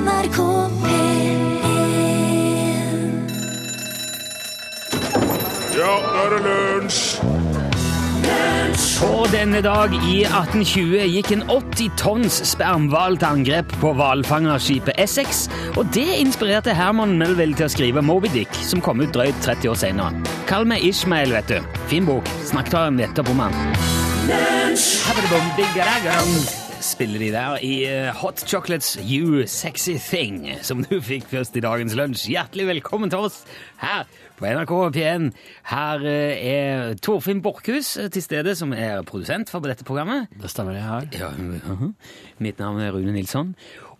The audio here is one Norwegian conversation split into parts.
NRK P1 Ja, nå er det lunsj! På denne dag i 1820 gikk en 80 tonns spermhval til angrep på hvalfangerskipet Essex, og det inspirerte Herman Melville til å skrive Moby Dick, som kom ut drøyt 30 år senere. Kall meg Ishmael, vet du. Fin bok. Snakket om nettopp om han. Spiller de der i eh, Hot Chocolates You Sexy Thing, som du fikk først i dagens lunsj. Hjertelig velkommen til oss her på NRK P1. Her eh, er Torfinn Borchhus eh, til stede, som er produsent for dette programmet. Det stemmer, det her. Ja, mhm. Mitt navn er Rune Nilsson.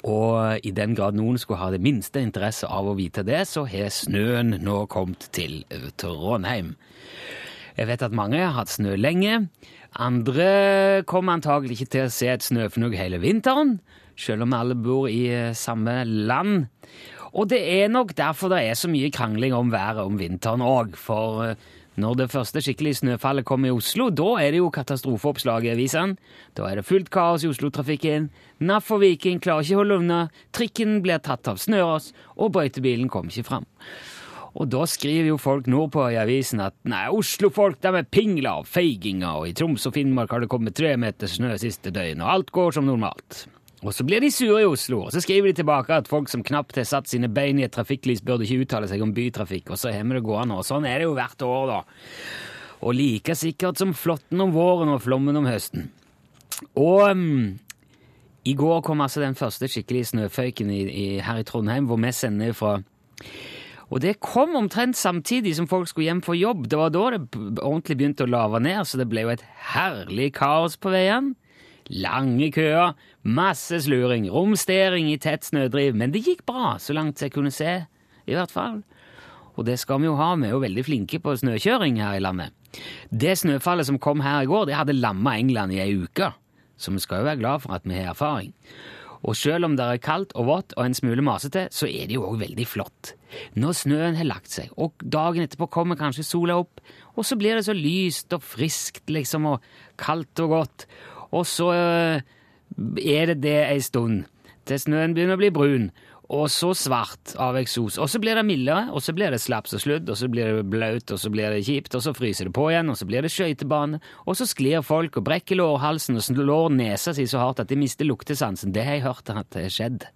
Og i den grad noen skulle ha det minste interesse av å vite det, så har snøen nå kommet til Trondheim. Jeg vet at mange har hatt snø lenge. Andre kommer antagelig ikke til å se et snøfnugg hele vinteren, selv om alle bor i eh, samme land. Og det er nok derfor det er så mye krangling om været om vinteren òg, for eh, når det første skikkelige snøfallet kommer i Oslo, da er det jo katastrofeoppslag i avisene. Da er det fullt kaos i Oslo-trafikken. NAF og Viking klarer ikke å holde unna, trikken blir tatt av snøras, og brøytebilen kommer ikke fram. Og da skriver jo folk nordpå i avisen at nei, Oslo-folk de er pingler og feiginger, og i Troms og Finnmark har det kommet tre meter snø siste døgn, og alt går som normalt. Og så blir de sure i Oslo, og så skriver de tilbake at folk som knapt har satt sine bein i et trafikklys, burde ikke uttale seg om bytrafikk, og så vi det gående, og sånn er det jo hvert år, da. Og like sikkert som flåtten om våren og flommen om høsten. Og um, i går kom altså den første skikkelige snøføyken i, i, her i Trondheim, hvor vi sender fra og det kom omtrent samtidig som folk skulle hjem for jobb. Det var da det ordentlig begynte å lave ned, så det ble jo et herlig kaos på veien. Lange køer, masse sluring, romstering i tett snødriv. Men det gikk bra, så langt jeg kunne se, i hvert fall. Og det skal vi jo ha, vi er jo veldig flinke på snøkjøring her i landet. Det snøfallet som kom her i går, det hadde lamma England i ei uke. Så vi skal jo være glad for at vi har erfaring. Og selv om det er kaldt og vått og en smule masete, så er det jo òg veldig flott. Når snøen har lagt seg, og dagen etterpå kommer kanskje sola opp, og så blir det så lyst og friskt, liksom, og kaldt og godt. Og så øh, er det det ei stund, til snøen begynner å bli brun, og så svart av eksos. Og så blir det mildere, og så blir det slaps og sludd, og så blir det blaut, og så blir det kjipt, og så fryser det på igjen, og så blir det skøytebane, og så sklir folk og brekker lårhalsen og slår nesa si så hardt at de mister luktesansen. Det har jeg hørt at det har skjedd.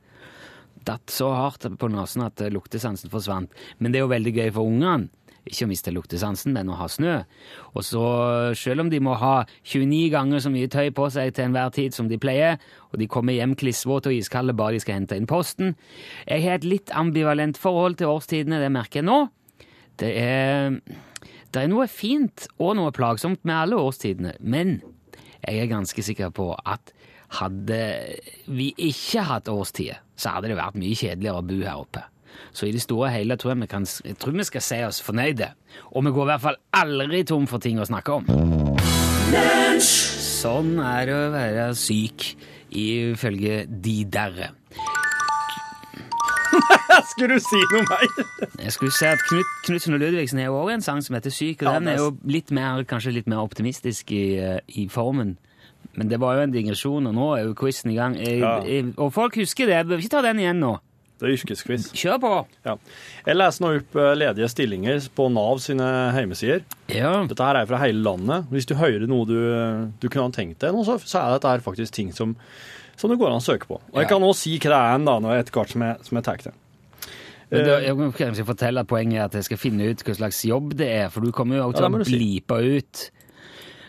Datt så hardt på nesen at luktesansen forsvant. Men det er jo veldig gøy for ungene. Ikke å miste luktesansen, men å ha snø. Og så, selv om de må ha 29 ganger så mye tøy på seg til enhver tid som de pleier, og de kommer hjem klissvåte og iskalde bare de skal hente inn posten Jeg har et litt ambivalent forhold til årstidene, det merker jeg nå. Det er, det er noe fint og noe plagsomt med alle årstidene, men jeg er ganske sikker på at hadde vi ikke hatt årstider, så hadde det vært mye kjedeligere å bo her oppe. Så i det store og hele tror jeg vi, kan, jeg tror vi skal si oss fornøyde. Og vi går i hvert fall aldri tom for ting å snakke om. Sånn er det å være syk, ifølge de derre. Skulle du si noe mer? Jeg skulle si at Knut, Knutsen og Ludvigsen har også en sang som heter Syk, og Ja, den er er jo litt mer, kanskje litt mer optimistisk i, eh, i formen. Men det var jo en digresjon, og nå er jo quizen i gang. Jeg, Ja. jeg, og folk husker det. Jeg bør ikke ta den igjen nå. Det er yrkesquiz. Kjør på! Ja. Jeg leser nå opp eh, ledige stillinger på Nav sine hjemmesider. Ja. Dette her er fra hele landet. Hvis du hører noe du, du kunne ha tenkt deg, så, så er dette her faktisk ting som, som det går an å søke på. Og jeg Ja. kan også si hva det er da, når etter hvert som jeg, som jeg tar det. Men da, Eh, jeg må fortelle at Poenget er at jeg skal finne ut hva slags jobb det er, for du kommer jo til å blipe ut.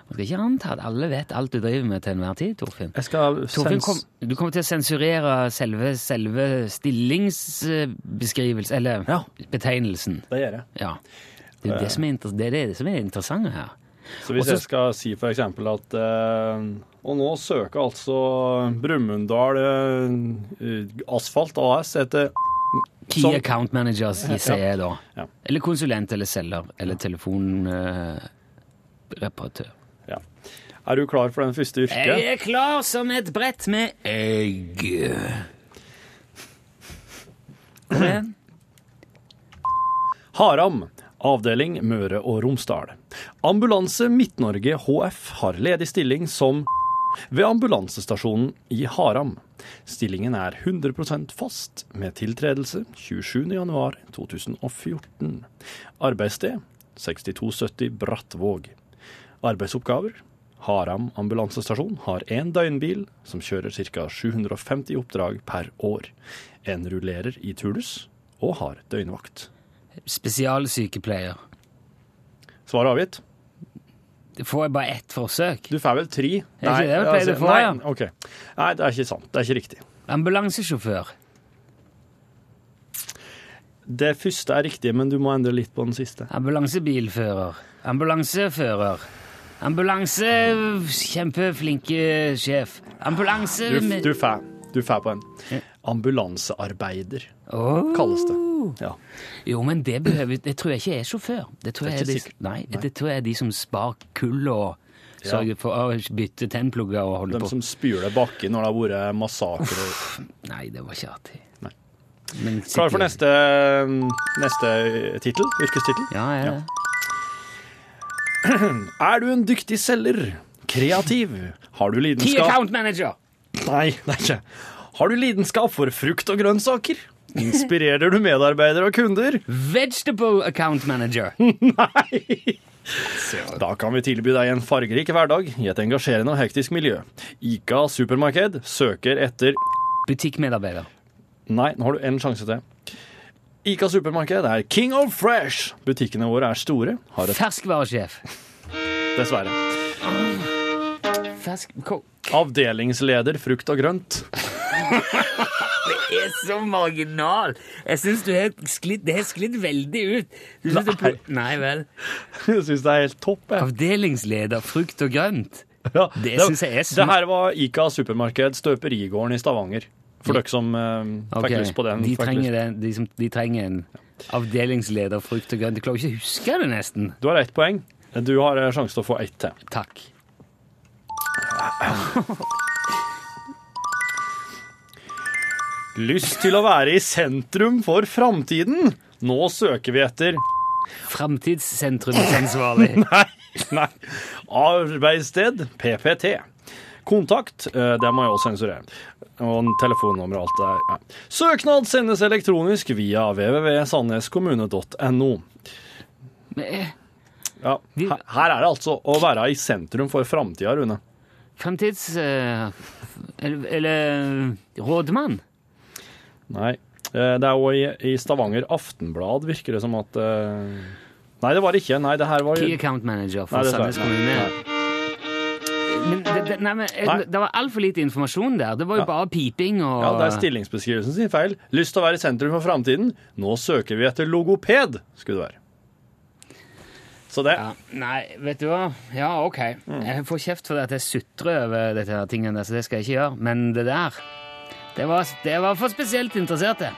Man skal ikke anta at alle vet alt du driver med til enhver tid, Torfinn. Torfinn, kom, du kommer til å sensurere selve, selve stillingsbeskrivelse, eller Ja. betegnelsen. Det gjør jeg. Ja. Det er det som er, det, er det som er interessant her. Så hvis Også- jeg skal si eksempel at eh, Og nå søker altså Brumunddal eh, Asfalt AS etter Key Som- account managers, jeg da. Ja. Eller konsulent eller selger. Eller telefonreparatør. Er du klar for den første yrket? jeg er klar som et brett med egg. Kom igjen. Haram, avdeling Møre og Romsdal. Ambulanse Midt-Norge HF har ledig stilling som ved ambulansestasjonen i Haram. Stillingen er 100% fast, med tiltredelse 27.1.2014. Arbeidssted 6270 Brattvåg. Arbeidsoppgaver Haram ambulansestasjon har én døgnbil som kjører ca. 750 oppdrag per år. En rullerer i turnus og har døgnvakt. Spesialsykepleier. Svar avgitt. Får jeg bare ett forsøk? Du får vel tre? Er ikke det jeg pleide å få, nei, ja? ok. nei, det er ikke sant. Det er ikke riktig. Ambulansesjåfør. Det første er riktig, men du må endre litt på den siste. Ambulansebilfører. Ambulansefører. Ambulanse... Kjempeflinke sjef. Ambulanse... Du, du får du får på en. Ambulansearbeider Åh. kalles det. Ja. Jo, men det, behøver, det tror jeg ikke er sjåfør. Det tror, Det er jeg ikke de, sikkert. nei, Nei. det tror jeg er de som spar kull og sørger for å bytte tennplugger og holde De på. som spyler bakken når det har vært massakre. Nei, det var ikke artig. Nei. Men Klar for sikkert- neste, neste tittel? Yrkestittel? Ja, ja. Ja. Er du en dyktig selger? Kreativ? Har du Key lidenskap account manager! Nei, det er ikke. Har du lidenskap for frukt og grønnsaker? Inspirerer du medarbeidere og kunder? Vegetable account manager. Nei! Da kan vi tilby deg en fargerik hverdag i et engasjerende og hektisk miljø. Ica supermarked søker etter Butikkmedarbeider. Nei, nå har du en sjanse til. Ica supermarked er king of fresh. Butikkene våre er store. Har et Ferskvaresjef. Dessverre. Fersk... Ko- Avdelingsleder frukt og grønt. Det er så marginal! Jeg syns du har sklidd Det har sklidd veldig ut. Du synes det på- Nei vel. Jeg syns det er helt topp. Jeg. Avdelingsleder frukt og grønt. Ja, Det synes jeg er Det her var Ica supermarked, støperigården i Stavanger. For dere som uh, fikk okay. lyst på den. De trenger, den, de, som, de trenger en avdelingsleder frukt og grønt. Jeg klarer ikke å huske det, nesten. Du har ett poeng. Du har eh, sjanse til å få ett til. Takk. Lyst til å være i sentrum for framtiden? Nå søker vi etter Framtidssentrumsansvarlig. Nei, nei. Arbeidssted, PPT. Kontakt, eh, det må jeg også sensurere. Og telefonnummer og alt det der. Ja. Søknad sendes elektronisk via www.sandneskommune.no. Eh, Ja, her, er det altså å være i sentrum for framtida, Rune. Framtids... eh, eller, eller rådmann. Nei. eh, Det er jo i, Stavanger Aftenblad, virker det som at Nei, det var det ikke. Nei, det her var Key account manager for. Sandnes kommune. Men, det, det, nei, men eh, Nei. det var altfor lite informasjon der. Det var jo Ja. bare piping og Ja, det er stillingsbeskrivelsen sin feil. Lyst til å være i sentrum for framtiden. Nå søker vi etter logoped, skulle det være. Så det Ja, nei, vet du hva? Ja, OK. Mm. Jeg får kjeft for at jeg sutrer over dette her tingene, så det skal jeg ikke gjøre. Men det der, det var, det var for spesielt interesserte.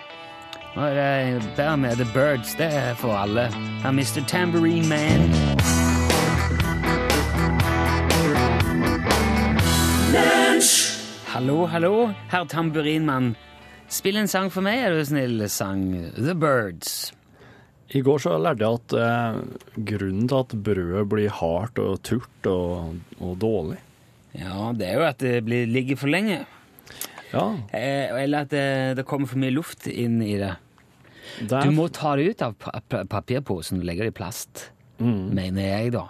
Nå er det bedre med The Birds. Det er for alle. Mr. Tambourine Man. Hallo, hallo, herr tamburinmann. Spill en sang for meg, er du snill. Sang The Birds. I går så lærte jeg at eh, grunnen til at brødet blir hardt og turt og, og dårlig Ja, det er jo at det blir, ligger for lenge. Ja, Eh, eller at det, det kommer for mye luft inn i det. det Du er, må ta det ut av pa pa papirposen og legge det i plast, mener jeg, da.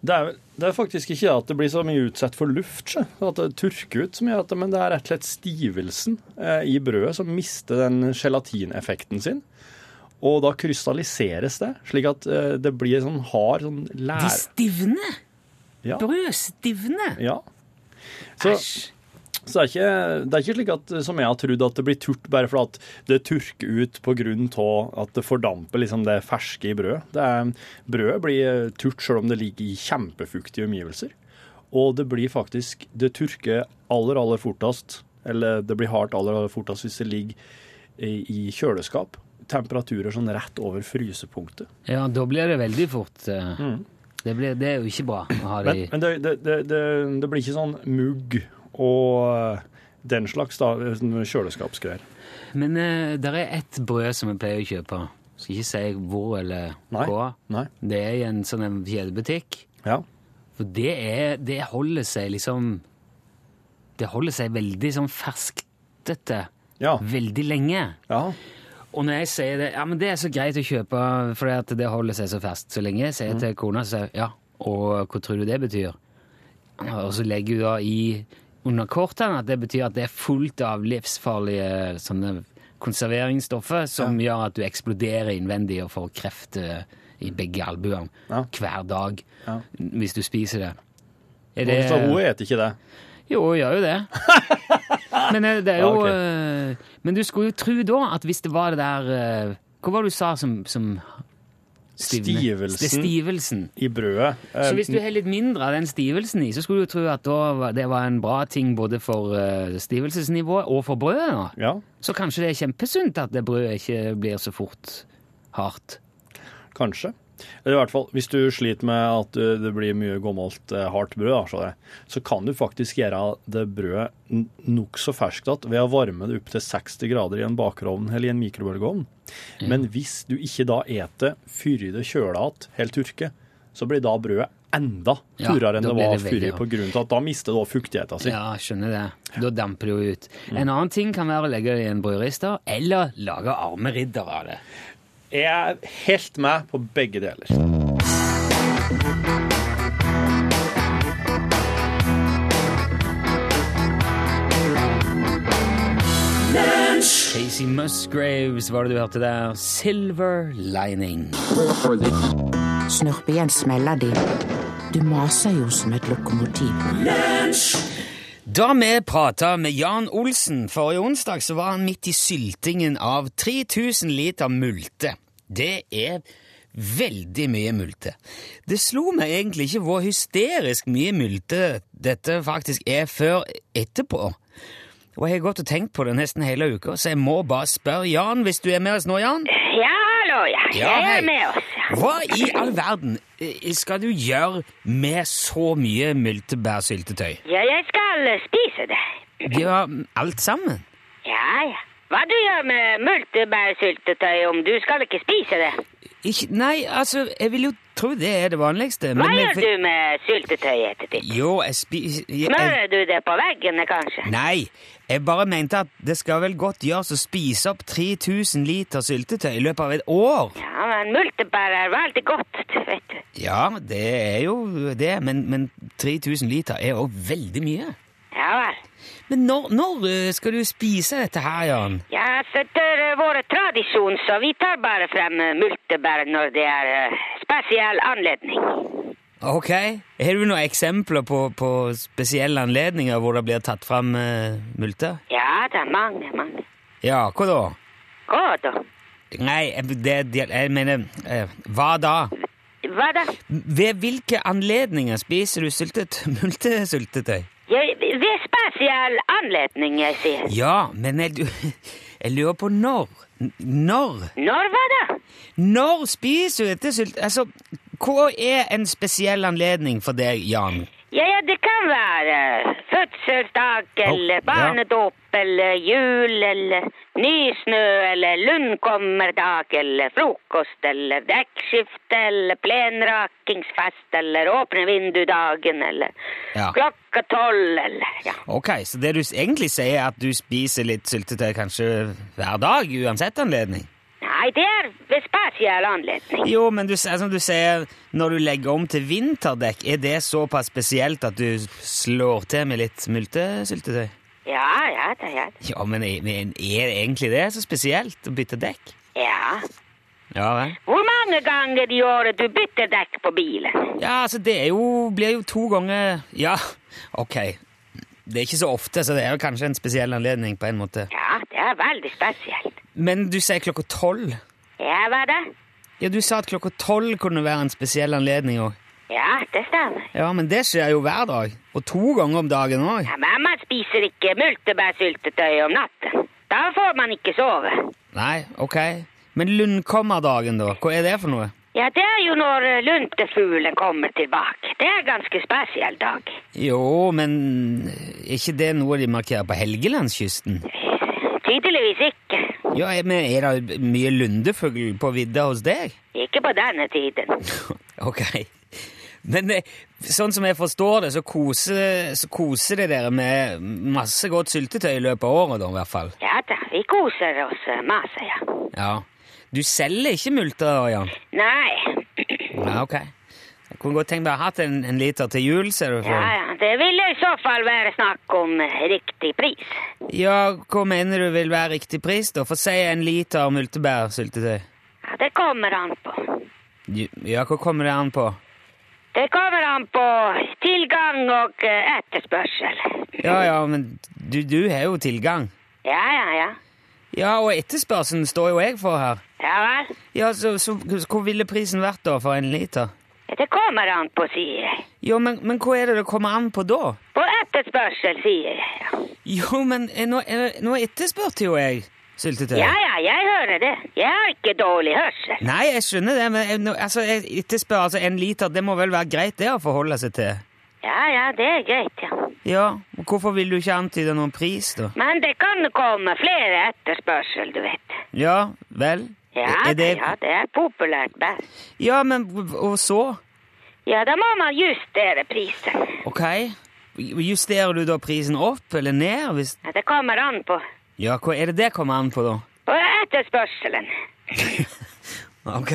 Det, er, det er faktisk ikke at det blir så mye utsatt for luft, så. at det tørker ut, så mye, det, men det er rett og slett stivelsen eh, i brødet som mister den gelatineffekten sin. Og da krystalliseres det, slik at eh, det blir sånn hard sånn De Det stivner! Ja. Brød stivner! ja. Så, Æsj. Så det er, ikke, det er ikke slik at, som jeg har trodd, at det blir turt bare fordi at det turker ut av at det fordamper liksom det ferske i brødet. Brødet blir turt selv om det ligger i kjempefuktige omgivelser. Og det blir faktisk Det turker aller, aller fortest, eller det blir hardt aller, aller fortest hvis det ligger i, i kjøleskap. Temperaturer sånn rett over frysepunktet. Ja, da blir det veldig fort Mm. det, blir, det er jo ikke bra å ha det Men, i men det, det, det, det, det blir ikke sånn mugg og den slags da, kjøleskapsgreier. Men uh, det er ett brød som jeg pleier å kjøpe. Skal ikke si hvor eller Nei. hva. Nei. Det er i en sånn en kjedebutikk. Ja. For det, er, det holder seg liksom det holder seg veldig sånn dette. Ja. veldig lenge. ja. Og når jeg sier det, ja, men det er så greit å kjøpe fordi det holder seg så ferskt så lenge, sier jeg til kona, så sier jeg, ja, og hva tror du det betyr? Og så legger hun da i under kortene at det betyr at det er fullt av livsfarlige sånne konserveringsstoffer som gjør at du eksploderer innvendig og får kreft eh, i begge albuene Ja. hver dag Ja. hvis du spiser det. Er det... Så hun spiser ikke det. jo, hun gjør jo det. Men eh, det er jo Ja, ok. eh, Men du skulle jo tro da at hvis det var det der Hva var det du sa som, som stivne? Stivelsen. Stivelsen. I brødet. Eh, Så hvis du har litt mindre av den stivelsen i, så skulle du tro at da det var en bra ting både for uh, stivelsesnivået og for brødet. Ja, Så kanskje det er kjempesunt at det brødet ikke blir så fort hardt. kanskje. I hvert fall, Hvis du sliter med at uh, det blir mye gammelt, eh, hardt brød, så, kan du faktisk gjøre det brødet nokså ferskt igjen ved å varme det opp til 60 grader i en bakerovn eller i en mikrobølgeovn. Men hvis du ikke da eter før det kjøler igjen, helt tørke, så blir da brødet enda Ja, turere enn da det var før, på grunn av at da mister det fuktigheten sin. Ja, skjønner det. Da damper det jo ut. En annen ting kan være å legge det i en brødrister, eller lage armeridder av det. Jeg er helt med på begge deler. Casey Musgraves var det du hørte der. Silver Lining. Snurp igjen smeller di. Du maser jo som et lokomotiv. Da vi prata med Jan Olsen forrige onsdag, så var han midt i syltingen av 3000 liter multe. Det er veldig mye multe. Det slo meg egentlig ikke hvor hysterisk mye multe dette faktisk er før etterpå. Og jeg har gått og tenkt på det nesten hele uka, så jeg må bare spørre Jan, hvis du er med oss nå, Jan? Ja, hallo, ja. Ja, Jeg er med oss. ja. Hva i all verden eh, skal du gjøre med så mye multebærsyltetøy? Ja, jeg skal eh, spise det. Ja, alt sammen? Ja, ja. Hva du gjør med multebærsyltetøy om du skal ikke spise det? Ikke, nei, altså, jeg vil jo tro det er det vanligste. Hva men jeg- gjør du med syltetøyet ditt? Jo, jeg spiser Smører du det på veggene, kanskje? Nei, jeg bare mente at det skal vel godt gjøres å spise opp 3000 liter syltetøy i løpet av et år. Ja, men multebær er veldig godt, du vet du. Ja, det er jo det, men, men 3000 liter er òg veldig mye. Ja vel. Men når, når eh, skal du spise dette her, Jan? Ja, så etter er vår tradisjon, så vi tar bare frem eh, multebær når det er eh, spesiell anledning. Ok, Har du noen eksempler på, på spesielle anledninger hvor det blir tatt fram uh, multer? Ja, det er mange, mange. Ja, hva da? Hva da? Nei, det, jeg mener eh, Hva da? Hva da? Ved hvilke anledninger spiser du syltet, multesyltetøy? Jeg, ved spesiell anledning, jeg sier. Ja, men jeg, jeg lurer på når. Når? Når hva da? Når spiser du dette sylt... Altså, hva er en spesiell anledning for deg, Jan? Ja, ja, det kan være fødselsdag, eller oh, barnedåp, eller jul, eller nysnø, eller lundkommerdag, eller frokost, eller dekkskifte, eller plenrakingsfest, eller åpne vindudagen, eller Ja. klokka tolv, eller ja. Ok, så det du egentlig sier, er at du spiser litt syltetøy kanskje hver dag, uansett anledning? Nei, det er ved spesiell anledning. Jo, men du, som du sier, når du legger om til vinterdekk, er det såpass spesielt at du slår til med litt multesyltetøy? Ja, ja, det er det. Ja, men er, men er det egentlig det så spesielt å bytte dekk? Ja. Ja vel. Hvor mange ganger i året du bytter dekk på bilen? Ja, altså det jo, blir jo to ganger Ja, ok. Det er ikke så ofte, så det er jo kanskje en spesiell anledning på en måte. Ja, det er veldig spesielt. Men du sier klokka tolv. Ja, hva da? Ja, du sa at klokka tolv kunne være en spesiell anledning òg. Ja, det stemmer. Ja, men det skjer jo hver dag. Og to ganger om dagen òg. Ja, men man spiser ikke multebærsyltetøy om natten. Da får man ikke sove. Nei, ok. Men lundkommerdagen, da? Hva er det for noe? Ja, det er jo når eh, luntefuglen kommer tilbake. Det er en ganske spesiell dag. Jo, men er ikke det noe de markerer på Helgelandskysten? Tydeligvis ikke. Ja, men Er det mye lundefugl på vidda hos deg? Ikke på denne tiden. Ok. Men eh, sånn som jeg forstår det, så koser, så koser det dere med masse godt syltetøy i løpet av året, da, i hvert fall. Ja da, vi koser oss eh, masse, ja. Ja. Du selger ikke multer, Jan? Nei, Ja, ok. Jeg kunne godt tenkt meg å ha hatt en, en liter til jul, ser du. ja For. ja, det ville i så fall være snakk om eh, riktig pris. Ja, hva mener du vil være riktig pris, da? For si en liter multebærsyltetøy. Ja, det kommer an på. Ja, hva kommer det an på? Det kommer an på tilgang og eh, etterspørsel. Ja, ja, men du, du har jo tilgang. Ja, ja, ja. Ja, og etterspørselen står jo jeg for her. Ja vel. Ja, så, så hvor ville prisen vært da for en liter? Det kommer an på, sier jeg. Jo, men, men hva er det det kommer an på da? På etterspørsel, sier jeg. Jo, men eh, nå, eh, nå etterspurte jo jeg syltetøy. ja, ja jeg hører det. Jeg har ikke dårlig hørsel. Nei, jeg skjønner det, men jeg, altså, etterspør altså en liter, det må vel være greit det å forholde seg til? Ja, ja, det er greit, ja. Ja, og hvorfor vil du ikke antyde noen pris da? Men det kan komme flere etterspørsel, du vet. Ja, vel? Ja, er det... ja, det er populært best. Ja, men og så? Ja, da må man justere prisen. Ok. Justerer du da prisen opp eller ned? Hvis... Ja, det kommer an på. Ja, hva er det det kommer an på da? På etterspørselen. Ok.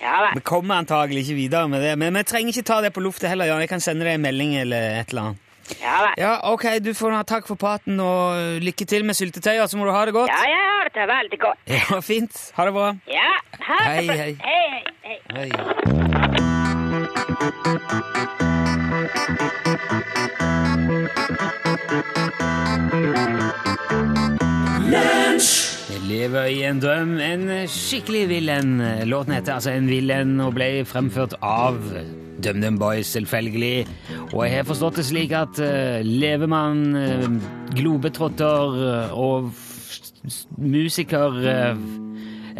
Ja Vi kommer antagelig ikke videre med det, men vi trenger ikke ta det på luftet heller, Jan. Jeg kan sende deg en melding eller et eller annet. Ja vel. Ja, ok, du får ha takk for praten, og lykke til med syltetøyet, så må du ha det godt. Ja, jeg har det veldig godt. Ja, fint. Ha det bra. Ja, ha det Hei, bra. hei. Hei, hei, hei. Hei. Jeg lever i en drøm, en skikkelig vill en. Låten heter altså En vill en og ble fremført av DumDum Boys, selvfølgelig. Og jeg har forstått det slik at uh, levemann, uh, globetrotter uh, og musiker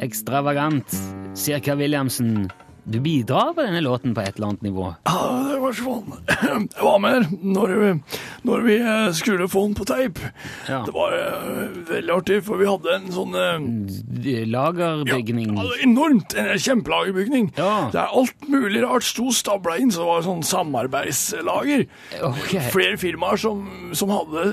ekstravagant Cirka Williamsen, du bidrar på denne låten på et eller annet nivå? Ja, det var sånn. Jeg var med når vi, når vi eh, skulle få den på teip. Ja. Det var eh, veldig artig, for vi hadde en sånn eh, Lagerbygning? Ja, enormt! En kjempelagerbygning. Ja. Der alt mulig rart sto stabla inn, så det var sånn samarbeidslager. Ok, Flere firmaer som, som hadde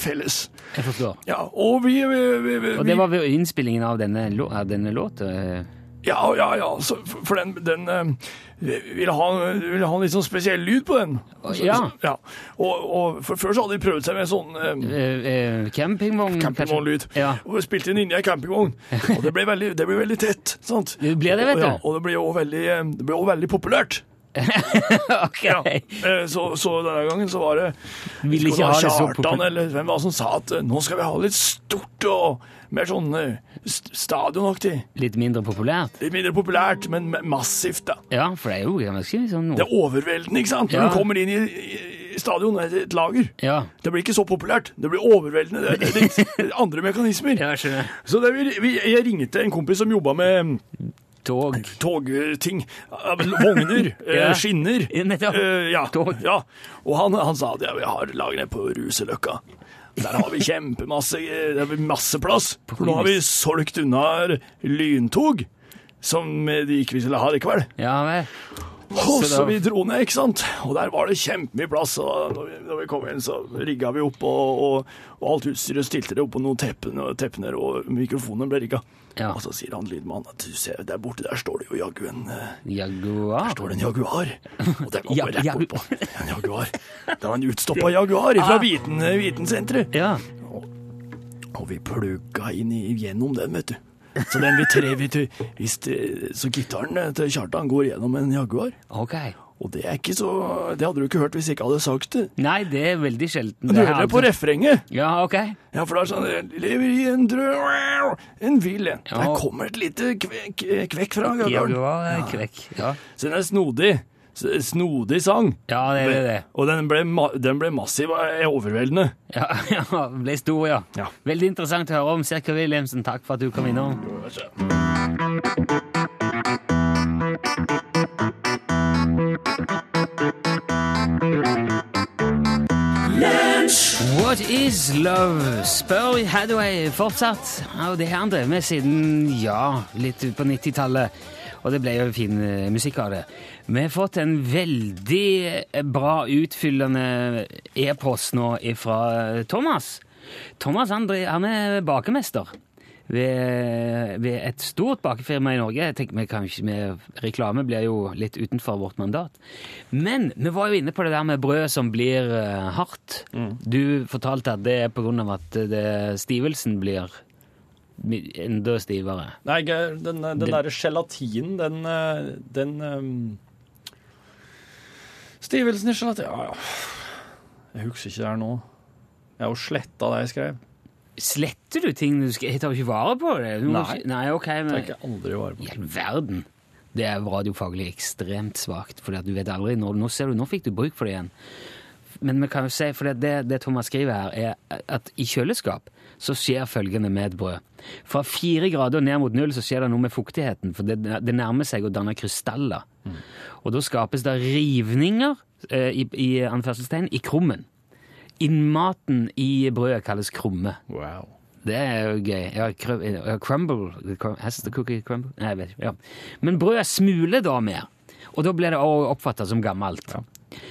felles. jeg forstår. Ja, og vi, vi, vi, vi Og det var ved innspillingen av denne, av denne låten? Ja, ja, ja. Så, for for den, den eh, ville ha, vil ha en litt sånn spesiell lyd på den. Så- Ja. så- ja. Og, og Før så hadde de prøvd seg med sånn eh, Eh, eh, campingvogn? campingvognlyd. Ja. Og vi spilte inn inni ei campingvogn. Og det ble veldig, det ble veldig tett. sant? Det ble det, vet du. Og, ja, og det ble òg veldig, eh, veldig populært. ok. Ja. Så, så denne gangen så var det Ville ikke ha det så Kjartan populært. eller hvem var det som sa at nå skal vi ha litt stort og mer sånn eh, st- stadionaktig. Litt mindre populært? Litt mindre populært, men massivt, da. Ja, for det er jo ganske sånn Det er overveldende, ikke sant? Når Ja. du kommer inn i, i stadion, et, lager. Ja, Det blir ikke så populært. Det blir overveldende. Det litt, litt andre mekanismer. Ja, skjønner. Så det, vi, jeg ringte en kompis som jobba med Tog. togting. Vogner, eh, Ja. skinner. Ja, nettopp. Eh, ja, Tog. ja. Og han, han sa at ja, vi har lagene det på Ruseløkka. Der har vi kjempemasse Der har vi masse plass. For nå har vi solgt unna lyntog, som eh, de ikke ville ha likevel. Ja vel. Og Så vi dro ned, ikke sant? Og der var det kjempemye plass. Og når vi, når vi kom inn, så rigga vi opp, og, og, og alt utstyret stilte det opp på noen teppene, og teppener, og mikrofonen ble rigga. Ja. Og så sier han lydmannen at du ser, der borte der står det jo jaggu en Jaguar. der står det en Jaguar. Og den Ja, kommer rett Jagu- oppå. En Jaguar. Det var en utstoppa Jaguar fra Viten, Vitensenteret. Ja. Og vi plugga inn i- gjennom den, vet du. Så den vi tre, vi, tre- hvis det, så gitaren til Kjartan går gjennom en Jaguar. Ok. Og det så Det hadde du ikke hørt hvis jeg ikke hadde sagt det. Nei, det er veldig sjelden. Du hører det på alltid- refrenget. Ja, ok. Ja, for det er sånn Lever i en drøm En vill en. Ja. Der kommer et lite kvekk, kvekk fra Jaguaren. Jaguar ja. kvekk. Ja. Så den er snodig. Snodig sang. ja, det er det. Og den ble, den ble massiv og er overveldende. Ja, ja, ble stor, ja. Ja. Veldig interessant å høre om. Sirka Williamsen, takk for at du kom innom. What is love? spør Hathaway fortsatt. Og det har han drevet med siden ja, litt ut på 90-tallet. Og det ble jo fin eh, musikk av det. Vi har fått en veldig eh, bra utfyllende e-post nå fra Thomas. Thomas André, han er bakemester ved, ved et stort bakefirma i Norge. Jeg tenker vi kan med, Reklame blir jo litt utenfor vårt mandat. Men vi var jo inne på det der med brød som blir hardt. hardt. Du fortalte at det er av at det, stivelsen blir enda stivere. Nei, den, den Det- derre gelatinen, den, eh, den um, Stivelsen i gelatin Ja, ja. Jeg husker ikke det her nå. Jeg har jo sletta det jeg skrev. Sletter du ting du skal Jeg tar jo ikke vare på det. Du må Nei. ikke- Nei, ok, men tenker jeg aldri vare på. I all verden. Det er radiofaglig ekstremt svakt, for du vet aldri når Nå ser du, nå fikk du bruk for det igjen. Men vi kan jo si, for det, det Thomas skriver her, er at i kjøleskap så skjer følgende med et brød. Fra fire grader ned mot null så skjer det noe med fuktigheten, for det, det nærmer seg å danne krystaller. Og da skapes det rivninger eh, i, i anførselstegn i krummen. Innmaten i brødet kalles krumme. Wow. Det er jo gøy. Ja, cr crumble Has the cookie crumble? Nei, jeg vet ikke. Ja. Men brødet smuler da mer, og da blir det òg oppfattet som gammelt. Eh,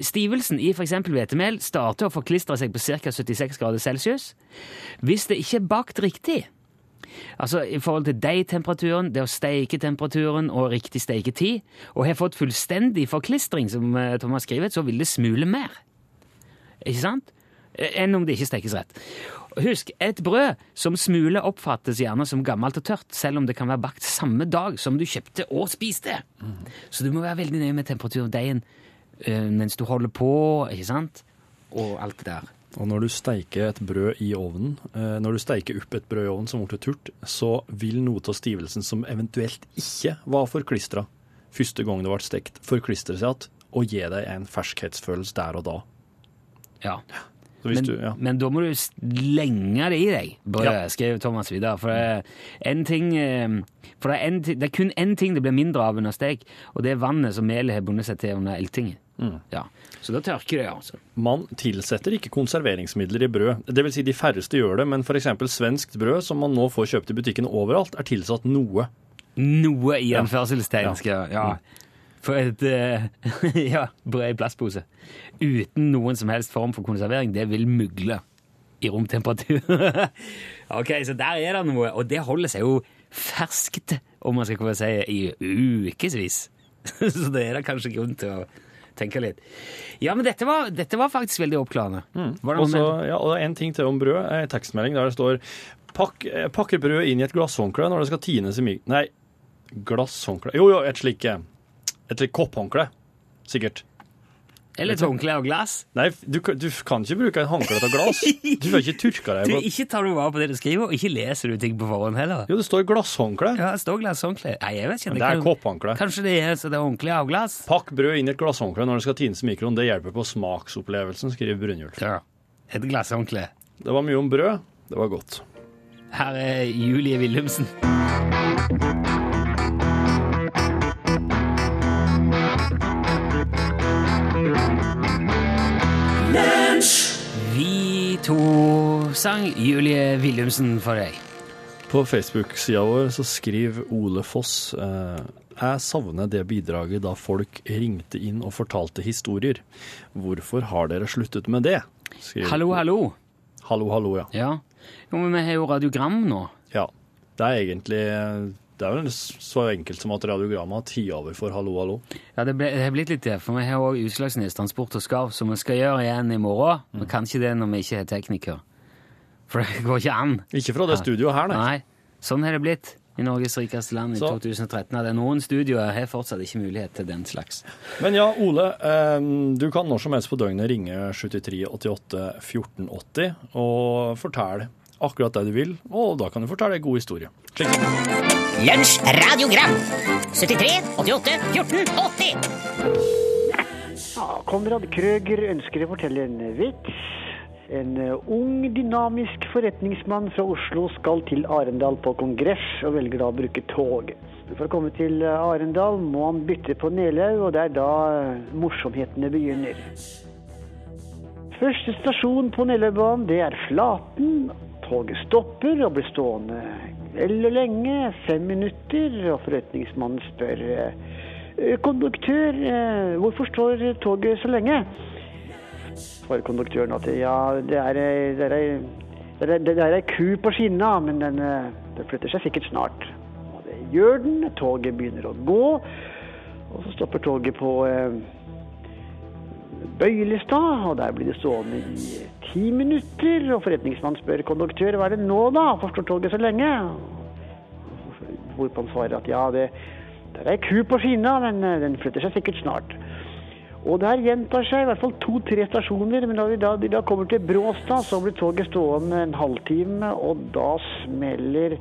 stivelsen i f.eks. hvetemel starter å forklistre seg på ca. 76 grader celsius. Hvis det ikke er bakt riktig, altså i forhold til deigtemperaturen, det å steike temperaturen og riktig steiketid, og har fått fullstendig forklistring, som eh, Thomas skriver, så vil det smule mer. Ikke sant? Enn om det ikke stekes rett. Husk, et brød som smuler oppfattes gjerne som gammelt og tørt, selv om det kan være bakt samme dag som du kjøpte og spiste. Så du må være veldig nøye med temperaturen og deigen eh, mens du holder på, ikke sant? Og alt det der. Og når du steiker et brød i ovnen, eh, når du steiker opp et brød i ovnen som ble turt, så vil noe av stivelsen som eventuelt ikke var forklistra første gang det ble stekt, forklistre seg igjen og gi deg en ferskhetsfølelse der og da. Ja. Men, du, ja. men da må du slenge det i deg, brødet, Ja. skrev Thomas videre. For det en ting, eh, for det, er en, det er kun én ting det blir mindre av under stek, og det er vannet som melet har bundet seg til under eltingen. Mm. Ja. Så da tørker det, altså. Man tilsetter ikke konserveringsmidler i brød. Det vil si de færreste gjør det, men f.eks. svenskt brød, som man nå får kjøpt i butikken overalt, er tilsatt noe. Noe i anførselstegn Ja. Ja. For et eh, ja, brød i plastpose uten noen som helst form for konservering, det vil mugle i romtemperatur. ok, så der er det noe, og det holder seg jo ferskt, om man skal kunne si, i ukevis. så det er da kanskje grunn til å tenke litt. Ja, men dette var, dette var faktisk veldig oppklarende. Var det Og noe så, med- ja, og en ting til om brød, en tekstmelding der det står Pakk, eh, pakker brød inn i et glasshåndkle når det skal tines i mig... Nei, glasshåndkle Jo, jo, et slikt Et slikt kopphåndkle. Sikkert. Eller et håndkle av glass? Nei, du, kan- du kan ikke bruke en håndkle av glass. Du får ikke tørka deg Du, ikke tar du vare på det du skriver, og ikke leser du ting på forhånd heller. Jo, det står glasshåndkle. Ja, det står glasshåndkle. Nei, jeg vet ikke. Men det er kan- kopphåndkle. Kanskje det er så det er håndkle av glass? Pakk brød inn i et glasshåndkle når det skal tines i mikroen. Det hjelper på smaksopplevelsen, skriver Brynjulf. Ja. Et glasshåndkle. Det var mye om brød. Det var godt. Her er Julie Willumsen. To sang Julie Willumsen for deg. På Facebook-sida vår så skriver Ole Foss eh, Jeg savner det bidraget da folk ringte inn og fortalte historier. Hvorfor har dere sluttet med det? Skriver- Hallo, hallo. Hallo, hallo, ja. Ja. Jo, men vi har jo radiogram nå. ja. Det er egentlig Det er vel så enkelt som at radiogrammet har tatt over for hallo, hallo. Ja, det, ble, det har blitt litt det, for vi har òg Utslagsnes Transport og Skarv, som vi skal gjøre igjen i morgen. Men kan ikke det når vi ikke er tekniker. For det går ikke an. Ikke fra det studioet her, nei. Nei, sånn har det blitt i Norges rikeste land i Så- 2013. er noen studioer har fortsatt ikke mulighet til den slags. Men ja, Ole. eh, du kan når som helst på døgnet ringe 73 88 1480 og fortelle akkurat det du vil, og da kan du fortelle en god historie. Slik. Lunsj radiogram 73 88 14 80 Ja, Konrad Krøger ønsker å fortelle en vits. En eh, ung, dynamisk forretningsmann fra Oslo skal til Arendal på kongress, og velger da å bruke tog. For å komme til eh, Arendal må han bytte på Nelaug, og det er da eh, morsomhetene begynner. Første stasjon på Nelaugbanen, det er Flaten. Toget stopper og blir stående veldig lenge, fem minutter, og forretningsmannen spør eh, konduktør, eh, hvorfor står toget så lenge? Svarer konduktøren at ja, det er, det det er, ei ku på skinna, men den, eh, den flytter seg sikkert snart. Og det gjør den, toget begynner å gå, og så stopper toget på Bøylestad, og der blir det stående i ti minutter. Og forretningsmannen spør konduktør hva er det nå, da? Hvorfor står toget så lenge? Hvorpå han svarer at ja, det, det er ei ku på skinna, men eh, den flytter seg sikkert snart. Og det her gjentar seg i hvert fall to-tre stasjoner, men da de da, kommer til Bråstad, så blir toget stående en halvtime, og da smeller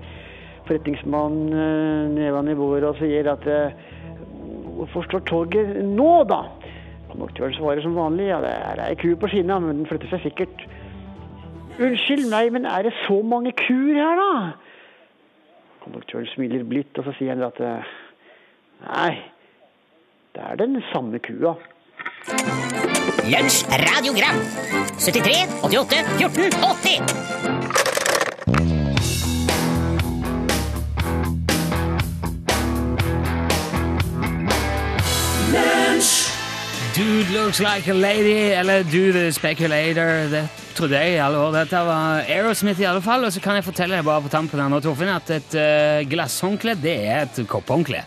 forretningsmannen eh, nevene i bordet og sier at forstår hvorfor står toget nå, da? Konduktøren svarer som vanlig ja, det er ei ku på skinna, men den flytter seg sikkert. Unnskyld meg, men er det så mange kuer her, da? Konduktøren smiler blidt, og så sier han at eh, nei, det er den samme kua. Lunsj radiogram 73 88 14 80 Dude looks like a lady, eller Do the Speculator. Det trodde jeg i alle år. Dette var Aerosmith i alle fall. Og så kan jeg fortelle deg bare på tampen her nå, Torfinn, at et uh, glasshåndkle, det er et kopphåndkle.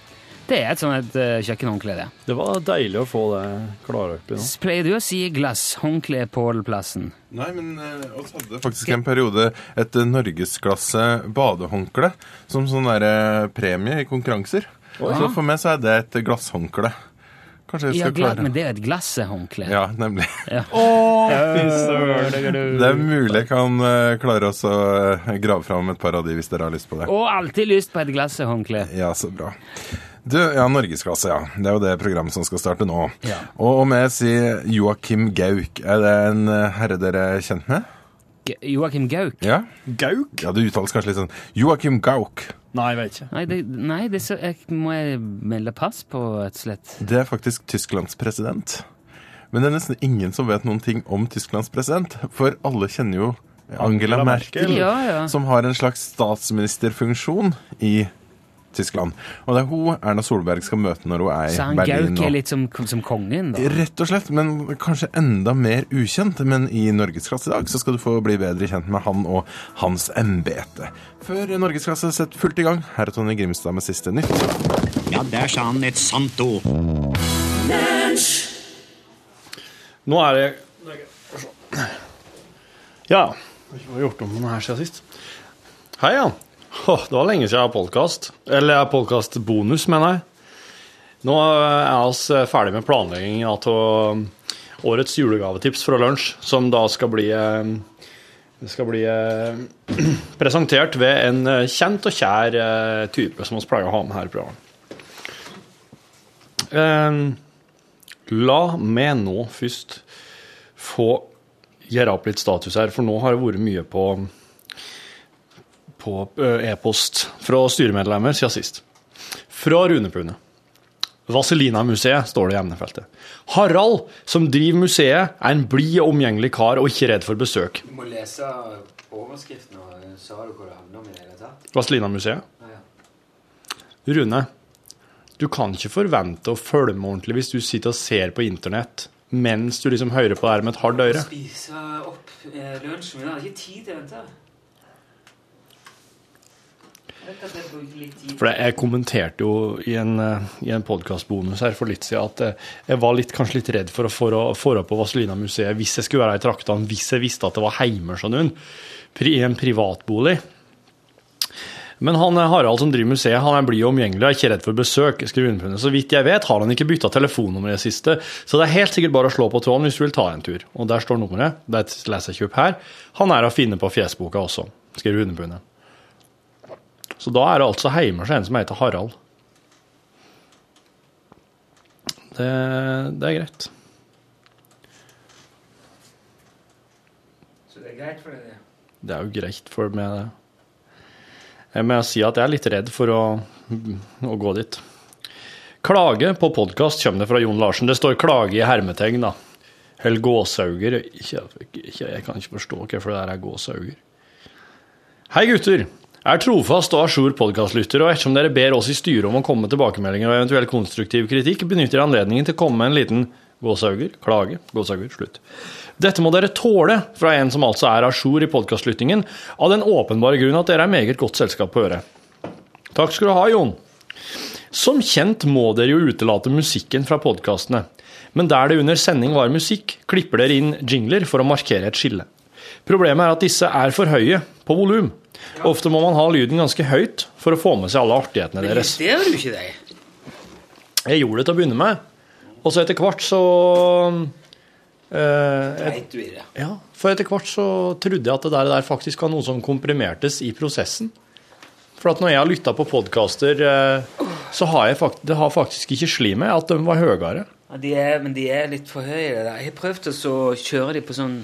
Det er et sånn et uh, kjøkkenhåndkle, det. Det var deilig å få det klare opp i nå. Pleier du å si glasshåndkle på plassen? Nei, men uh, oss hadde faktisk en periode et uh, norgesklasse badehåndkle som sånn der, uh, premie i konkurranser. Så for meg så er det et glasshåndkle. Kanskje jeg Ja, skal klare men det er et glasshåndkle. Ja, nemlig. Ja. Det er mulig jeg kan uh, klare å uh, grave fram et par av de hvis dere har lyst på det. Og alltid lyst på et glasshåndkle. Ja, så bra. Du, ja, Norgesklasse, ja. Det er jo det programmet som skal starte nå. Ja. Og om jeg sier Joakim Gauk, er det en uh, herre dere er kjent med? G Joakim Gauk? Ja? Gauk? Ja, det uttales kanskje litt sånn Joakim Gauk. Nei, jeg vet ikke. Nei, det, nei det så, jeg, må jeg melde pass på, rett og slett? Det er faktisk Tysklands president. Men det er nesten ingen som vet noen ting om Tysklands president, for alle kjenner jo Angela, Angela Merkel, Merkel. Ja, ja. som har en slags statsministerfunksjon i Tyskland. Og det er hun Erna Solberg skal møte når hun er i Så han Berlin Gauk er litt som, som kongen, da? Rett og slett, men kanskje enda mer ukjent. Men i Norgesklasse i dag så skal du få bli bedre kjent med han og hans embete. Før Norgesklasse setter fullt i gang, her er Tonje Grimstad med siste nytt. Ja, der sa han et sant ord. Nå er det Ja. Jeg har gjort om noe her siden sist. Hei, ja. Det var lenge siden jeg har podkast. Eller podkastbonus, mener jeg. Nå er vi ferdig med planleggingen av årets julegavetips fra lunsj, som da skal bli eh, skal bli eh, presentert ved en eh, kjent og kjær eh, type som vi pleier å ha med her i programmet. Eh, la meg nå først få gjøre opp litt status her, for nå har det vært mye på på eh, e-post fra styremedlemmer siden sist. Fra Rune Pune. Vazelina-museet, står det i emnefeltet. Harald, som driver museet, er en blid og omgjengelig kar og ikke redd for besøk. Du må lese overskriften, og sa du hvor det handler om i det hele tatt? Vazelina-museet. Rune, du kan ikke forvente å følge med ordentlig hvis du sitter og ser på internett mens du liksom hører på det her med et hardt øre. Spise opp eh, lunsjen min. jeg har ikke tid til å vente. Rett og slett bruke litt tid. For jeg kommenterte jo i en, eh, i en podkastbonus her for litt siden at eh, jeg var litt, kanskje litt redd for å få- opp på Vazelina-museet hvis jeg skulle være i traktene, hvis jeg visste at det var Heimersjøen i en privatbolig. Men han eh, Harald som driver museet, han er blid og omgjengelig og er ikke redd for besøk. skriver. Så vidt jeg vet, har han ikke bytta telefonnummer i det siste. Så det er helt sikkert bare å slå på tråden hvis du vil ta en tur. Og der står nummeret. Det leser jeg ikke opp her. Han er å finne på fjesboka også, skriver underfunnet. Så da er det altså hjemme hos en som heter Harald. Det, det er greit. Så det er greit for deg, det? Det er jo greit for meg, det. Jeg må si at jeg er litt redd for å, å gå dit. Klage på podkast kommer det fra Jon Larsen. Det står 'klage' i hermetegn, da. Eller gåsauger. Jeg, jeg, jeg kan ikke forstå hvorfor det der er gåsauger. Hei gutter. Er trofast og a jour podkastlytter, og ettersom dere ber oss i styret om å komme med tilbakemeldinger og eventuell konstruktiv kritikk, benytter jeg anledningen til å komme med en liten gåsauger, klage, gåsauger, slutt. Dette må dere tåle fra en som altså er a jour i podkastlyttingen, av den åpenbare grunn at dere er meget godt selskap på øret. Takk skal du ha, Jon. Som kjent må dere jo utelate musikken fra podkastene, men der det under sending var musikk, klipper dere inn jingler for å markere et skille. Problemet er at disse er for høye på volum. Ofte må man ha lyden ganske høyt for å få med seg alle artighetene deres. Det gjør du ikke deg? Jeg gjorde det til å begynne med, og så etter hvert så eh, et, du i det? Ja, for etter hvert så trodde jeg at det der, der faktisk var noe som komprimertes i prosessen. For at når jeg har lytta på podkaster, eh, så har jeg fakt det har faktisk ikke slitt meg at de var høyere. Ja, de er, men de er litt for høye. der. Jeg har prøvd å kjøre de på sånn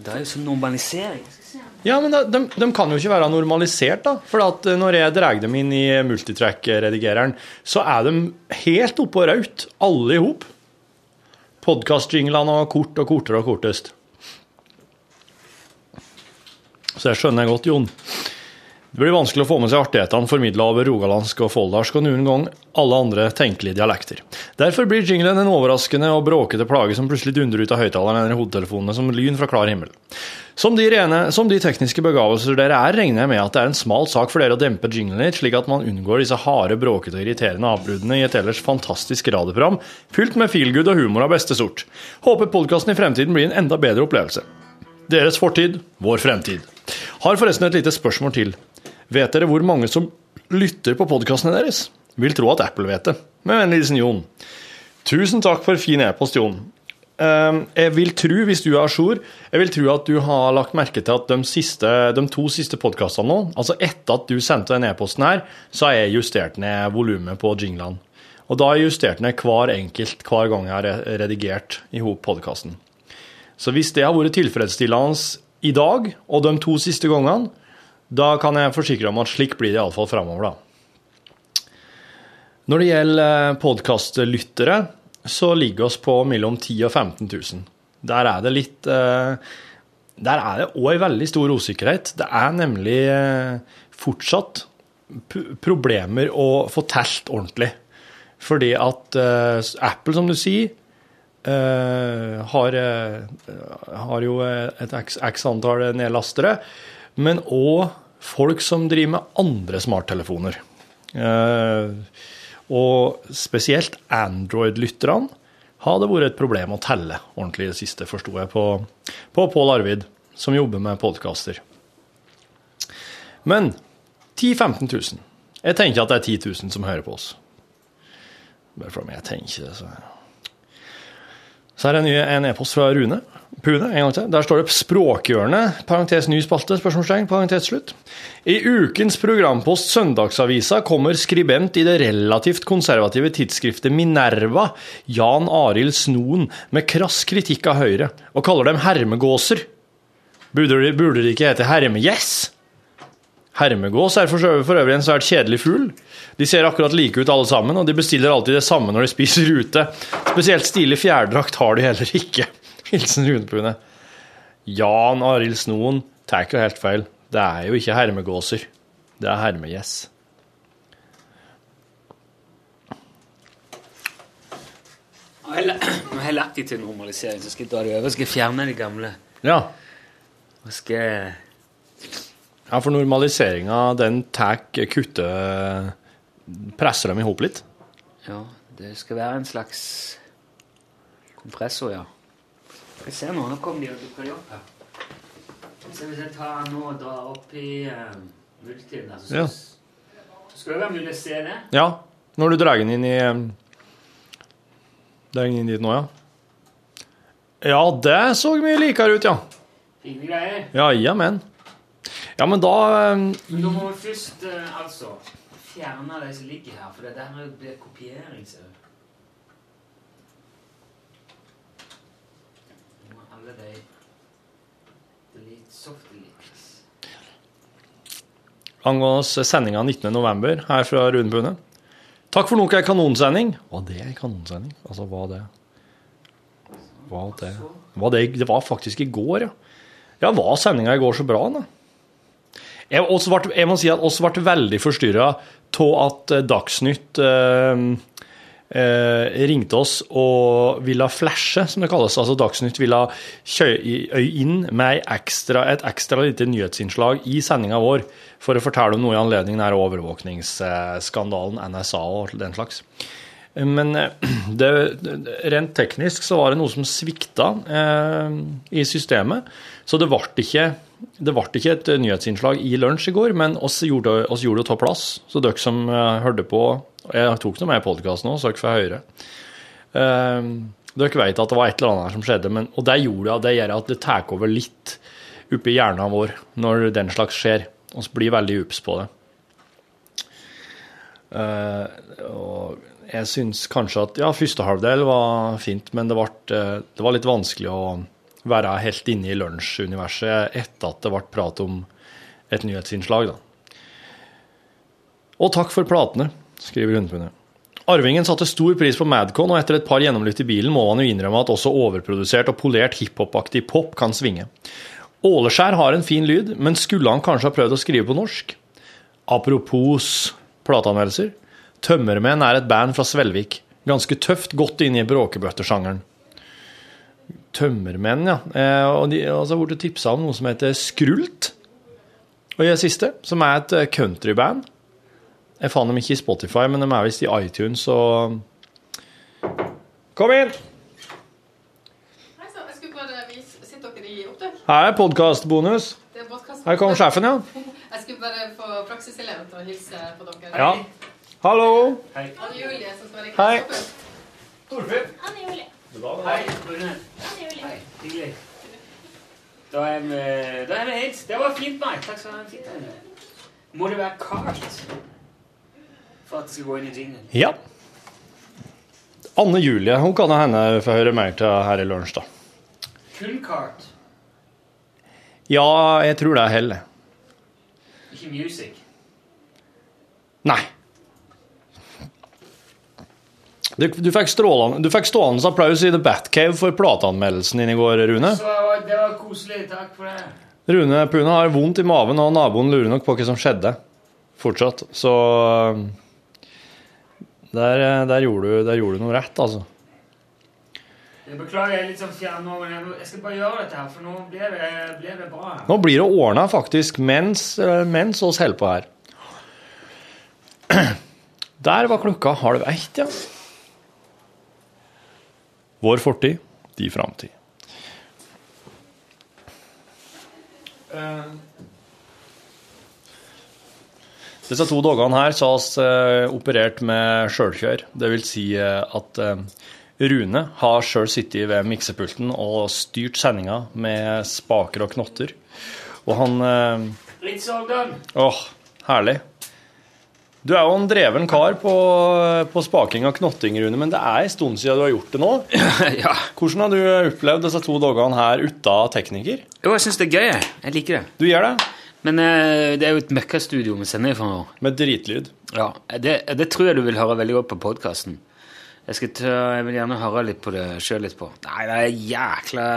Det er jo sånn normalisering. Ja, men de, de, kan jo ikke være normalisert, da. For eh, når jeg drar dem inn i multitrack-redigereren, så er de helt oppe og raut, alle i hop. Podkast-jinglene og kort og kortere og kortest. Så jeg skjønner godt, Jon. Det blir vanskelig å få med seg artighetene formidla over rogalandsk og foldarsk og noen gang alle andre tenkelige dialekter. Derfor blir jinglen en overraskende og bråkete plage som plutselig dundrer ut av høyttaleren eller hodetelefonene som lyn fra klar himmel. Som de, rene, som de tekniske begavelser dere er, regner jeg med at det er en smal sak for dere å dempe jinglen litt, slik at man unngår disse harde, bråkete og irriterende avbruddene i et ellers fantastisk radioprogram fylt med feelgood og humor av beste sort. Håper podkasten i fremtiden blir en enda bedre opplevelse. Deres fortid, vår fremtid. Har forresten et lite spørsmål til. Vet dere hvor mange som lytter på podkastene deres? Vil tro at Apple vet det. Med vennlig hilsen Jon. Tusen takk for fin e-post, Jon. Eh, Jeg vil tro, hvis du er jour, jeg vil tro at du har lagt merke til at de, siste, de to siste podkastene nå, altså etter at du sendte den e-posten her, så har jeg justert ned volumet på jinglene. Og da har jeg justert ned hver enkelt hver gang jeg har redigert i hop podkasten. Så hvis det har vært tilfredsstillende i dag og de to siste gangene, da kan jeg forsikre om at slik blir det iallfall framover, da. Når det gjelder podkastlyttere, så ligger oss på mellom 10 og 15 000. Der er det litt eh, Der er det òg en veldig stor usikkerhet. Det er nemlig eh, fortsatt problemer å få telt ordentlig. Fordi at eh, Apple, som du sier, eh, har, eh, har jo et x, x antall nedlastere, men òg folk som driver med andre smarttelefoner. Eh, og spesielt Android-lytterne har det vært et problem å telle ordentlig i det siste, forsto jeg, på, på Pål Arvid, som jobber med podkaster. Men 10 000-15 000. Jeg tenker at det er 10 000 som hører på oss. Bare for meg, jeg tenker det, så Så her er en e-post fra Rune. Pune, en gang til. Der står det 'Språkhjørnet', parentes ny spalte, spørsmålstegn, parentes slutt. I ukens programpost Søndagsavisa kommer skribent i det relativt konservative tidsskriftet Minerva, Jan Arild Snoen, med krass kritikk av Høyre, og kaller dem hermegåser. Burde de, burde de ikke hete hermegjess? Hermegås er for øvrig, en svært kjedelig fugl. De ser akkurat like ut alle sammen, og de bestiller alltid det samme når de spiser ute. Spesielt stilig fjærdrakt har de heller ikke. Hilsen Runepune. Jan Arild Snoen tar ikke helt feil. Det er jo ikke hermegåser. Det er hermegjess. Nå har jeg lagt de til normalisering, så skal jeg ta de over. Skal jeg fjerne de gamle? Ja. Og skal ja, for normaliseringa, den tar kutte Presser dem i hop litt. Ja, det skal være en slags kompressor, ja. Skal vi se nå, nå kommer de og dukker opp her. Så hvis jeg tar den nå og drar opp i uh, multien der, så Ja. skal det være mulig å se det. Ja, når du drar den inn i Drar den inn dit nå, ja. Ja, det så mye likere ut, ja. Fine greier. Ja, jamen. Ja, men da eh, Men da må vi først uh, altså fjerne de som ligger her, for det der er blir kopiering, Så. Nå må alle de delete soft deletes. angående sendinga 19.11. her fra Rune Pune. Takk for nok ei kanonsending. Var det ei kanonsending? Altså, var det Var det Var det Det var faktisk i går, ja. Ja, var sendinga i går så bra, da? Jeg, ble, jeg må si at oss ble veldig forstyrra av at eh, Dagsnytt eh, eh, ringte oss og ville flashe, som det kalles. Altså Dagsnytt ville kjøre inn med ekstra, et ekstra lite nyhetsinnslag i sendinga vår for å fortelle om noe i anledning denne overvåkningsskandalen, NSA og den slags. Men eh, det, rent teknisk så var det noe som svikta eh, i systemet. Så det ble ikke, ikke et nyhetsinnslag i lunsj i går, men oss gjorde, oss gjorde det ta plass. Så dere som eh, hørte på Jeg tok det med i podkasten òg, så dere får høre. Eh, dere vet at det var et eller annet her som skjedde, men, og det gjorde det, gjør at det tar over litt oppi hjernen vår når den slags skjer. Vi blir veldig ups på det. Uh, og jeg syns kanskje at ja, første halvdel var fint, men det, ble, det var litt vanskelig å være helt inne i lunsjuniverset etter at det ble prat om et nyhetsinnslag. Da. Og takk for platene, skriver Hundepundet. Arvingen satte stor pris på Madcon, og etter et par gjennomlytt i bilen må man jo innrømme at også overprodusert og polert hiphop-aktig pop kan svinge. Åleskjær har en fin lyd, men skulle han kanskje ha prøvd å skrive på norsk? Apropos plateanmeldelser. Tømmermenn er et band fra Svelvik. Ganske tøft, godt inn i bråkebøttesjangeren. Tømmermenn, ja. Eh, og de har altså blitt tipsa om noe som heter Skrult. Og i det siste, som er et eh, countryband. Jeg fant dem ikke i Spotify, men de er visst i iTunes og Kom inn! Hei sann, jeg skulle bare vise Sitter dere i opptak? Her er podkastbonus. Det er podcast. Her kommer sjefen, ja. Jeg skulle bare få praksiseleven til å hilse på dere. Ja. Hallo. Anne Julie, som skal være Hei. Torfinn. Anne Julie. Hei, Rune. Hei, hyggelig. Da er vi, da er vi hit. Det var fint, nei. Takk skal du ha. Må det være kart for at det skal gå inn i jinglen? Ja. Anne Julie hun kan hende få høre mer til her i lunsj, da. Kun kart, Ja, jeg tror det er hell. ikke music. Nei. Du, du, fikk strålende, du fikk stående applaus i The Batcave for plateanmeldelsen din i går, Rune. Så det var, det var koselig. Takk for det. Rune Pune har vondt i maven, og naboen lurer nok på hva som skjedde. Fortsatt. Så der, der, gjorde, du, der gjorde du noe rett, altså. Jeg beklager, jeg er litt sånn fjern nå, men jeg, jeg skal bare gjøre dette her, for nå blir det, blir det bra. her. Nå blir det ordna faktisk mens, eh, mens oss holder på her. Der var klokka halv ett, ja. Vår fortid, de framtid. Disse to dagene her så har vi eh, operert med sjølkjør. Det vil si eh, at eh, Rune har sjøl sittet ved miksepulten og styrt sendinga med spaker og knotter. Og han eh, Litt sånn. Åh, herlig. Du er jo en dreven kar på, på spaking av knotting, Rune, men det er en stund siden du har gjort det nå. ja. Hvordan har du opplevd disse to dagene her uten tekniker? Jo, jeg syns det er gøy. jeg. Liker det. Du gjør det? Men eh, det er jo et møkkastudio vi sender fra nå. Med dritlyd. Ja, det, det tror jeg du vil høre veldig godt på podkasten. Jeg, jeg vil gjerne høre litt på det sjøl på. Nei, det er jækla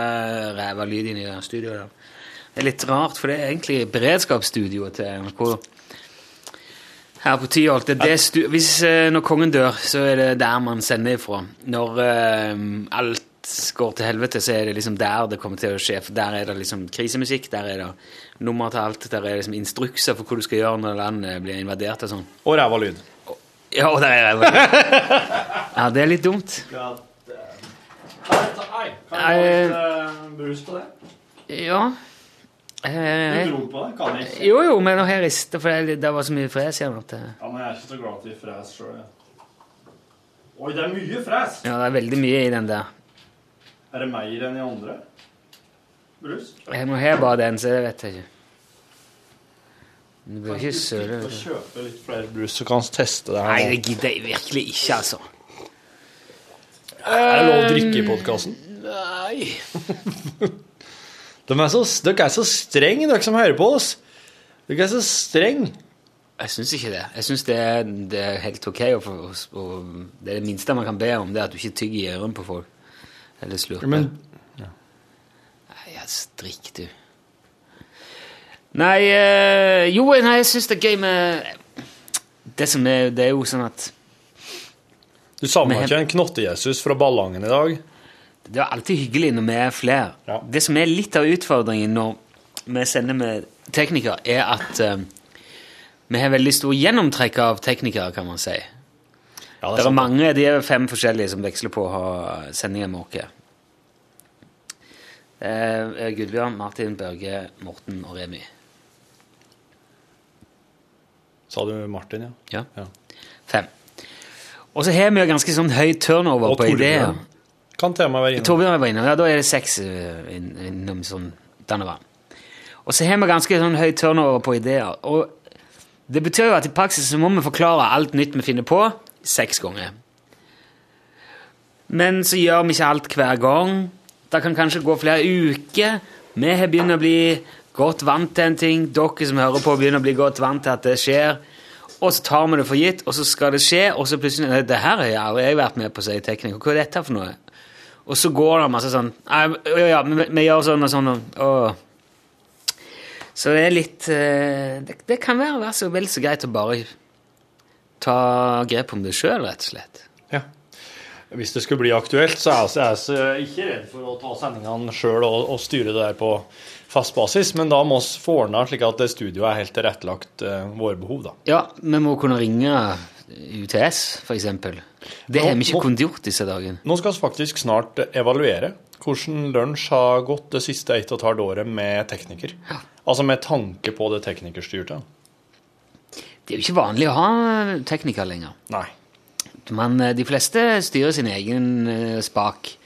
ræva lyd inni det studioet. Det er litt rart, for det er egentlig beredskapsstudioet til NRK. Her på Tyholt. det er det stu- Hvis eh, når kongen dør, så er det der man sender ifra. Når eh, alt går til helvete, så er det liksom der det kommer til å skje. For der er det liksom krisemusikk, der er det nummer til alt, der er liksom instrukser for hva du skal gjøre når landet blir invadert og sånn. Og ræva lyd. Ja, og der er ræva lyd. Ja, det er litt dumt. Hei, kan jeg ha litt, uh, brus på det? Ja. Eh, Du dro på det? Kan jeg ikke? jo, jo, men jeg ristet, for det, det var så mye fres igjen at Ja, men jeg er ikke så glad til fres sjøl. Oi, det er mye fres! ja, det er veldig mye i den der. Er det mer enn i andre? Brus? Jeg må ha bare den, så det vet jeg ikke. Du bør ikke søle. Å du. kjøpe litt flere brus, så kan vi teste det her? Nei, det gidder jeg virkelig ikke, altså. Er det lov å drikke i podkasten? Nei. De er så, dere er så strenge, dere som hører på oss. Dere er så strenge. Jeg syns ikke det. Jeg syns det, det er helt ok. Og, å- det er det minste man kan be om, det er at du ikke tygger i ørene på folk. Eller slurper. Men Nei, jeg strikk, du. Nei, øh, jo, nei, jeg syns det er gøy med Det som er Det er jo sånn at Du savna ikke en knotte-Jesus fra Ballangen i dag? Det er alltid hyggelig når vi er flere. Det som er litt av utfordringen når vi sender med teknikere, er at eh, vi har veldig stor gjennomtrekk av teknikere, kan man si. det det er er, sant. mange, de er fem forskjellige som veksler på å ha sendinger med oss. Det er Gudbjørn, Martin, Børge, Morten og Remi. Sa du Martin, ja? Ja. Fem. Og så har vi jo ganske sånn høy turnover Og på ideer. Kan og være innom. Torbjørn var innom, ja, da er det seks eh, innom sånn denne veien. Og så har vi ganske sånn høy turnover på ideer. Og det betyr jo at i praksis så må vi forklare alt nytt vi finner på, seks ganger. Men så gjør vi ikke alt hver gang. Det kan kanskje gå flere uker. Vi har begynt å bli godt vant til en ting. Dere som hører på, begynner å bli godt vant til at det skjer. Og så tar vi det for gitt, og så skal det skje, og så plutselig Det her har jeg aldri vært med på, sier tekniker. Hva er dette for noe? Og så går det masse sånn Nei, ja, vi, vi gjør sånn og sånn. Og. Så det er litt eh, det, det kan være, være så vel så greit å bare ta grep om det sjøl, rett og slett. Ja. Hvis det skulle bli aktuelt, så er jeg, så er jeg så ikke redd for å ta sendingene sjøl og, og styre det der på fast basis, men da må vi få ordna slik at det studioet er helt tilrettelagt uh, våre behov, da. Ja, vi må kunne ringe UTS, for eksempel. Det har vi ikke kunnet gjort disse dagene. Nå skal vi faktisk snart evaluere hvordan lunsj har gått det siste ett og et halvt året med tekniker. Altså med tanke på det teknikerstyrte. Det er jo ikke vanlig å ha tekniker lenger. Nei. Men eh, de fleste styrer sin egen eh, spak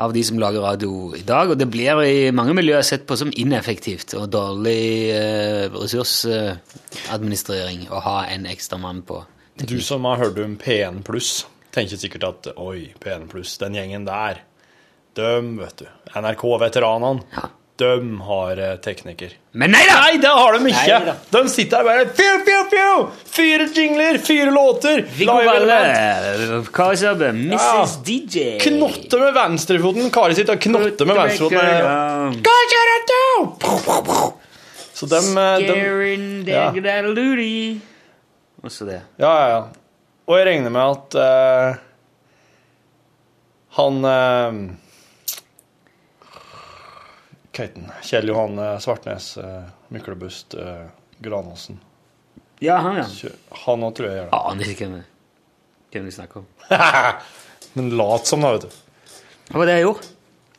av de som lager radio i dag, og det blir i mange miljøer sett på som ineffektivt og dårlig eh, ressursadministrering å ha en ekstra mann på. Du som har hørt om P1 pluss, tenker sikkert at oi, P1 pluss, den gjengen der, døm, vet du, NRK-veteranene, døm har eh, tekniker. Men nei da! Nei, det har de ikke! Nei. De sitter her bare fju, fju, fju! Fire jingler, fire låter! Viggo Valle. Kari Søbbe, Mrs. Ja. DJ. Knotte med venstrefoten. Kari sitter og knotter med venstrefoten. Så dem, eh, dem ja. Også det. Ja, ja, ja. Og jeg regner med at uh, han uh, Hva? Kjell Johan eh, Svartnes, uh, Myklebust, uh, Granåsen. Ja, han, ja. Han òg tror jeg gjør det. Aner ikke hvem, hvem vi snakker om. Men lat som, da, vet du. Det var det jeg gjorde.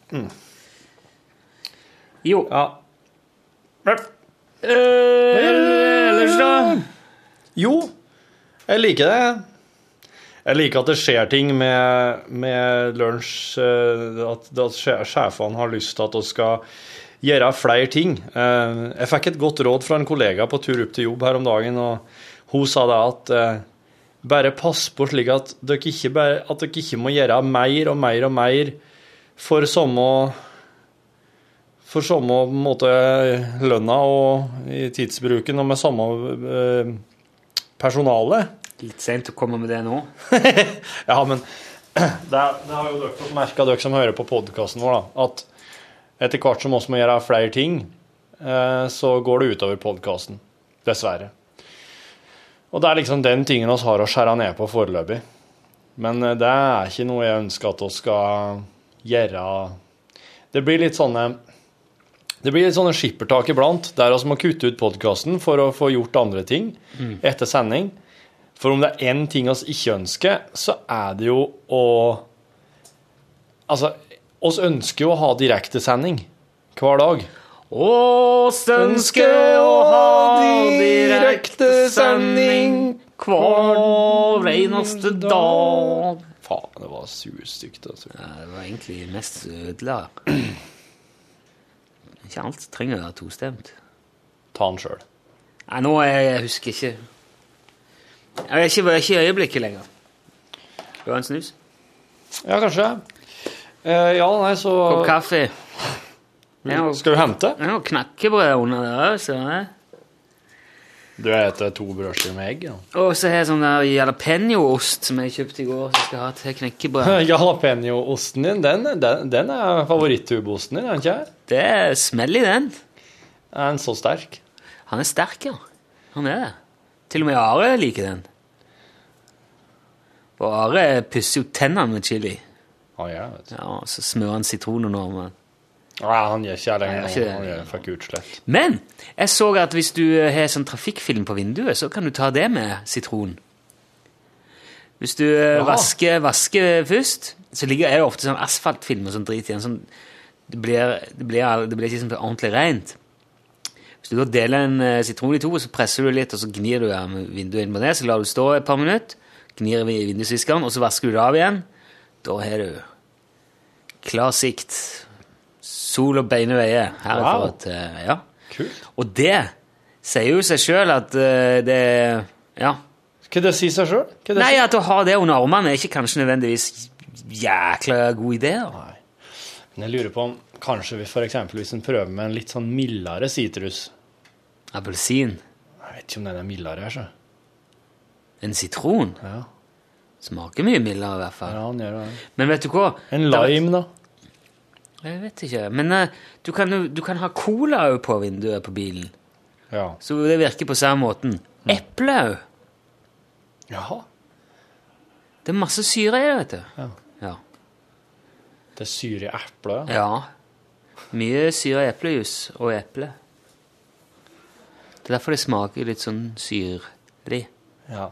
Mm. Jo. Ja. Ellers, da? Jo, jeg liker det. Jeg liker at det skjer ting med, med lunsj. eh, At, at sjefene har lyst til at vi skal gjøre flere ting. Eh, Jeg fikk et godt råd fra en kollega på tur opp til jobb her om dagen, og hun sa det at eh, bare pass på slik at dere ikke, bare, at dere ikke må gjøre mer og mer og mer for samme for samme måte lønna og i tidsbruken og med samme eh, personale. Litt seint å komme med det nå. Ja, men det, det har jo dere fått merka, dere som hører på podkasten vår, da, at etter hvert som vi må gjøre flere ting, eh, så går det utover podkasten. Dessverre. Og det er liksom den tingen vi har å skjære ned på foreløpig. Men eh, det er ikke noe jeg ønsker at vi skal gjøre Det blir litt sånne det blir litt sånne skippertak iblant, der vi må kutte ut podkasten for å få gjort andre ting Mm. etter sending. For om det er én ting vi ikke ønsker, så er det jo å Altså, oss ønsker jo å ha direktesending hver dag. Oss ønsker å ha direktesending hver eneste dag. Faen, det var surstygt. Altså. Ja, det var egentlig mest ødela. Ikke alt trenger å være tostemt. Ta den sjøl. Nei, nå er jeg husker ikke Jeg er ikke, jeg er ikke i øyeblikket lenger. Skal du ha en snus? Ja, kanskje. Eh, ja, nei, så Kopp kaffe. Skal du hente? Ja, knakkebrød under der. Så, ja. Du har spist to brødskiver med egg? Ja. Og så har jeg sånn der jalapeño-ost som jeg kjøpte i går, som jeg skal ha til knekkebrød. Jalapeño-osten din, den, den, den er favoritttubeosten din, er den ikke? Det smeller i den. Er den så sterk? Han er sterk, ja. Han er det. Til og med Are liker den. Og Are pusser jo tennene med chili. Oh, ja, vet du. Ja, og så smører han sitron under. Nei, han gjør ikke det lenger. Han gjør fikk utslett. Men jeg så at hvis du har sånn trafikkfilm på vinduet, så kan du ta det med sitron. Hvis du eh, vasker, vasker først, så ligger, er det ofte sånn asfaltfilm og sånn drit igjen. Sånn, det, blir, det, blir, det blir ikke sånn ordentlig rent. Hvis du da deler en eh, sitron i to, så presser du litt, og så gnir du med vinduet inn på det, så lar du stå et par minutter, gnir i vindusviskeren, og så vasker du det av igjen. Da har du klar sikt. Sol og beine veier. Herfra Wow. til Ja. Kult. Og det sier jo seg sjøl at eh, det Ja. Hva det sier seg sjøl? Nei, at å ha det under armene er ikke kanskje nødvendigvis jækla god idé. da. Men jeg lurer på om kanskje vi for eksempel hvis en prøver med en litt sånn mildere sitrus Appelsin. Jeg vet ikke om den er mildere her, så. En sitron. Ja. Smaker mye mildere, i hvert fall. Ja, han gjør det. Men vet du hva? En lime, da? Jeg vet ikke. Men eh, du, kan, jo- du kan ha cola òg på vinduet på bilen. Ja. Så det virker på samme måten. Eple òg. Jaha. Det er masse syre i det, vet du. Ja. Ja. Det er syre i eplet? ja. Mye syre i eplejus og eple. Det er derfor det smaker litt sånn syrlig. Ja.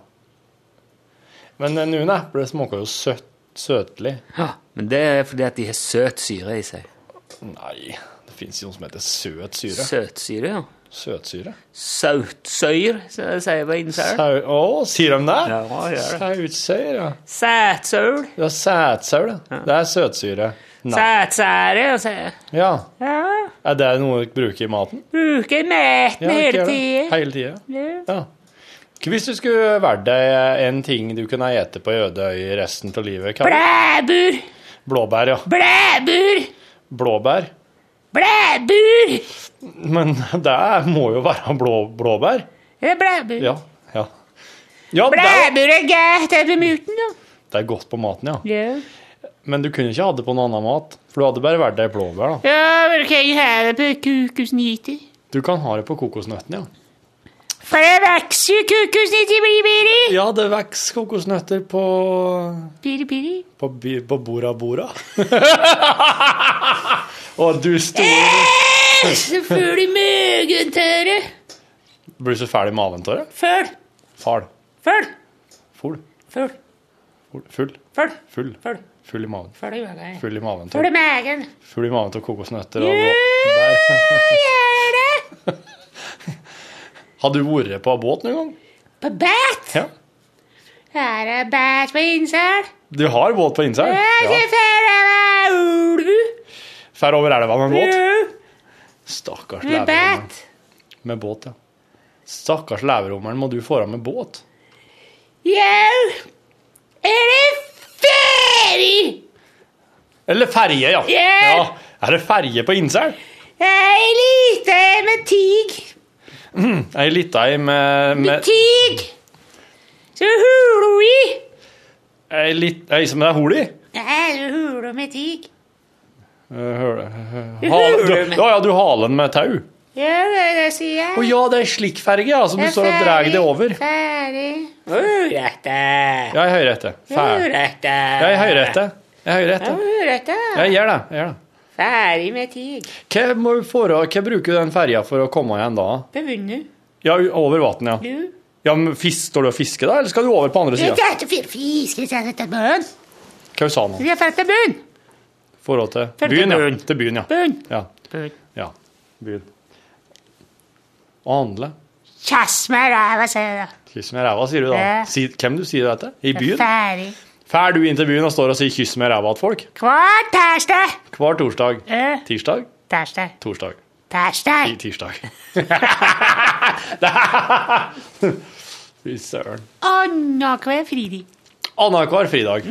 Men eh, noen epler smaker jo søtt, søtlig. Ja, men det er fordi at de har søt syre i seg. Nei, det fins jo noe som heter søt syre. Søtsyre, ja. Søtsyre? Sautsøyr, de sier på Innsør. Sau... Å, sier de det? Ja, gjør det. Sautsøyr, ja. Sætsaul. Ja, sætsaur, det. Det er søtsyre. Sætsære. sier jeg. Ja. Ja, Er det noe dere bruker i maten? bruker maten Ja, hele tida. Hele tida? Ja. Ja. Hvis du skulle vært deg en ting du kunne ete på Jødeøy resten av livet hva? Blæbur! Blåbær, ja. Blæbur! Blåbær. Blæbur! Men det må jo være blå, blåbær. Blæbur. Ja. ja. ja Blæbur er godt over muten, da. det er godt på maten, ja. Ja. Men du kunne ikke hatt det på noe annen mat, for du hadde bare vært deg blåbær. da. Ja, men kan jeg ha det på kokosnøtter? Du kan ha det på kokosnøttene, ja. For det vokser jo kokosnøtter blir Biri! Ja, det vokser kokosnøtter på Biri? På, bi- på Bora Bora. Og du store Så full i møgentørre. Blir du så fæl i maven av det? Føl, Fæl. føl, Full. føl, Full. Full. føl. Full. Full i maven. Full i magen. Full i maven i magen. Full i maven av kokosnøtter og Ja, gjør det. Har du vært på båt noen gang? På båt? Ja. Her er båt på Innsel. Du har båt på Innsel? Ja. Fær over elva med båt? Stakkars Med leverommeren. Med båt, ja. Stakkars leverommeren må du få av med båt. Ja, er det ferdig? Eller ferje, ja. Ja. Er det ferje på Innsel? Ei lite med tig. Ei lita ei med, med Tig. Så hulo i. ei, lit, ei som det er hull i? Nei, så hulo med eh, hale- du- Ja, du haler den med tau. Ja, det det sier jeg. Å ja, det er slik ferge, ja, som du står og drar det over. Ferdig. Urette. Ja, i høyrette. etter. Jeg Ja, i høyrette. I høyrette. Urette. Jeg gjør det. jeg gjør det. Ferdig med tid. Hva, du hva bruker du den ferja for å komme igjen da? Bevunnet. Ja, over vann, ja. Du. ja men fisk, Står du og fisker da, eller skal du over på andre Jeg sida? tar til dette. Hva sa han? Vi er fått til bunn. Forhold til byen, ja. Til byen, ja. Bunn. Ja. Bunn. ja. Byen. Og handle. Kjass med ræva, sier jeg da. Kyss med ræva, sier du da. Ja. Si, hvem du sier det til? I byen? Ferdig. Fær du til og står og sier kyss med ræva til folk? Hver tirsdag. Hver torsdag. Eh. Tirsdag? Tirsdag. Torsdag. Tirsdag. I tirsdag. Fy søren. Annenhver fridag. Annenhver fridag.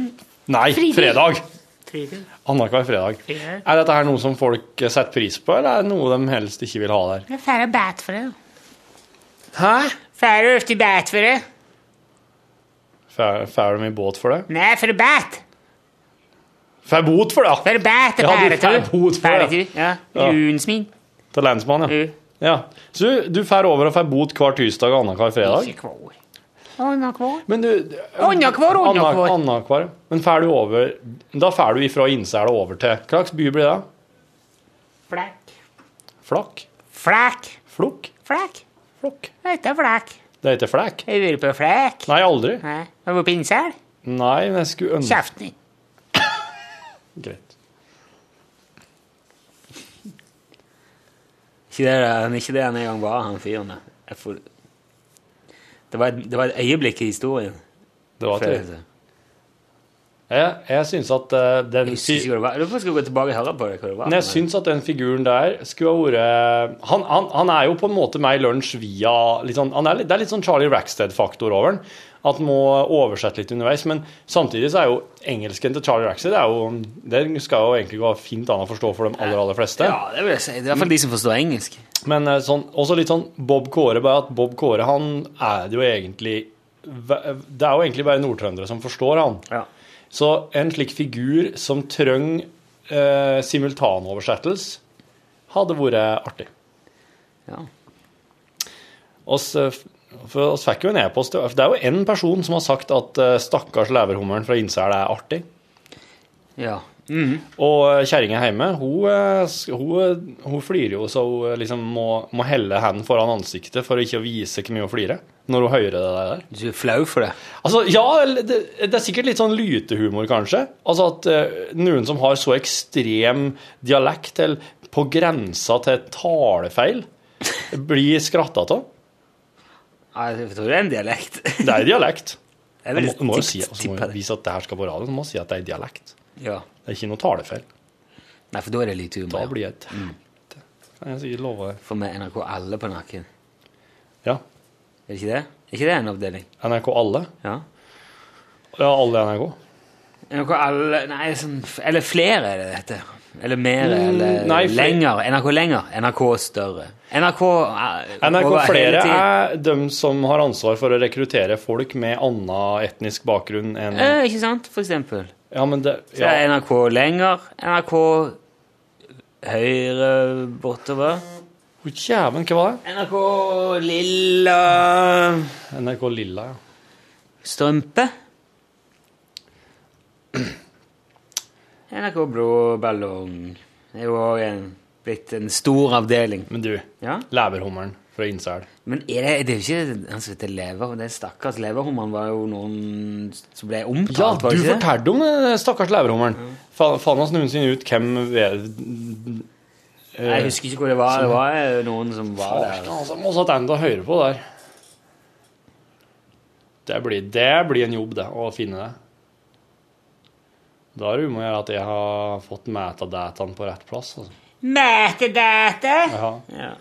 Nei, Fridag. fredag. Annenhver fredag. Ja. Er dette her noe som folk setter pris på, eller er det noe de helst ikke vil ha der? Jeg får bat for det. Hæ? Får du ofte bat for det? Får får de i båt for det? Nei, for det bat. Får bot for det? For bat er Ja, du får bot for det. Ja. Runsmin. Til lensmannen, ja. Ja. Så du, fer over og får bot hver tirsdag og annenhver fredag? Ikke hver. Annenhver. Men du Annenhver, annenhver. Annenhver. Men fer du over Da får du ifra Innsel og over til Hva slags by blir det? Flekk. Flakk? Flekk. Flokk? Flekk. Flokk. Det heter flekk. Det heter Flekk? Har du vært på flekk. Nei, aldri. Nei. Har du vært på pinsel? Nei, men jeg skulle ønske Kjeften din. Greit. Ikke det, han- ikke det han en gang var, han fyren der. Får... det, var et, det var et øyeblikk i historien. Det var det. Jeg. Jeg, syns at eh, den Jeg ikke hva det var. Du gå tilbake og høre på det. hva det var. Men jeg syns at den figuren der skulle ha vært han, han, han er jo på en måte med i lunsj via sånn, han er, Det er litt sånn Charlie Rackstead-faktor over den. At han må oversette litt underveis. Men samtidig så er jo engelsken til Charlie Rackstead jo, Den skal jo egentlig gå fint an å forstå for de aller, aller fleste. Ja, det vil jeg si. Det er i hvert fall de som forstår engelsk. Men eh, sånn, også litt sånn Bob Kåre, bare at Bob Kåre han er det jo egentlig Det er jo egentlig bare nordtrøndere som forstår han. Så en slik figur som trenger eh, simultanoversettelse, hadde vært artig. Ja. Oss, eh, for oss fikk jo en e-post Det er jo én person som har sagt at eh, stakkars leverhummeren fra Innsel er artig. Ja. Mhm. Og eh, kjerringa hjemme, hun, eh, hun, eh, hun flirer jo så hun liksom må, må helle hendene foran ansiktet for å ikke vise hvor mye hun flirer når hun hører det der. Du er flau for det? Altså, ja, det, det er sikkert litt sånn lytehumor, kanskje. Altså at uh, noen som har så ekstrem dialekt, eller på grensa til talefeil, blir skratta av. Jeg tror det er en dialekt. Det er en dialekt. Jeg må, må jo si, altså, må vise at det her skal på radioen, må si at det er en dialekt. Ja. Det er ikke noe talefeil. Nei, for da er det litt humor. Da blir jeg et Kan jeg sikkert love. For med NRK Alle på nakken. Ja. Er det ikke det? Er ikke det en avdeling? NRK Alle? Ja. Ja, alle NRK. NRK Alle Nei, sånn Eller flere er det dette. Eller mer, Mm, eller nei, lenger. NRK lenger. NRK større. NRK er, NRK Flere er de som har ansvar for å rekruttere folk med annen etnisk bakgrunn enn Eh, ikke sant? For eksempel. Ja, men det Så er NRK lenger. NRK høyre bortover. Å, Jæven, hva var det? NRK lilla NRK Lilla, ja. Strømpe. NRK blå ballong. Det er jo òg blitt en stor avdeling. Men du, Ja? leverhummeren fra Innsel. Men er det, det er jo ikke han som heter lever. Det stakkars leverhummeren var jo noen som ble omtalt. Ja, du ikke fortalte om den stakkars leverhummeren. Mm. Faen oss noensinne ut hvem ved, Jeg husker ikke hvor det var. Det var noen som var Faen, der. altså, må satt enda høyere på der. Det blir, det blir en jobb, det, å finne det. Da er det umulig at jeg har fått metadataen på rett plass. Altså. Metadata. Ja. Ja.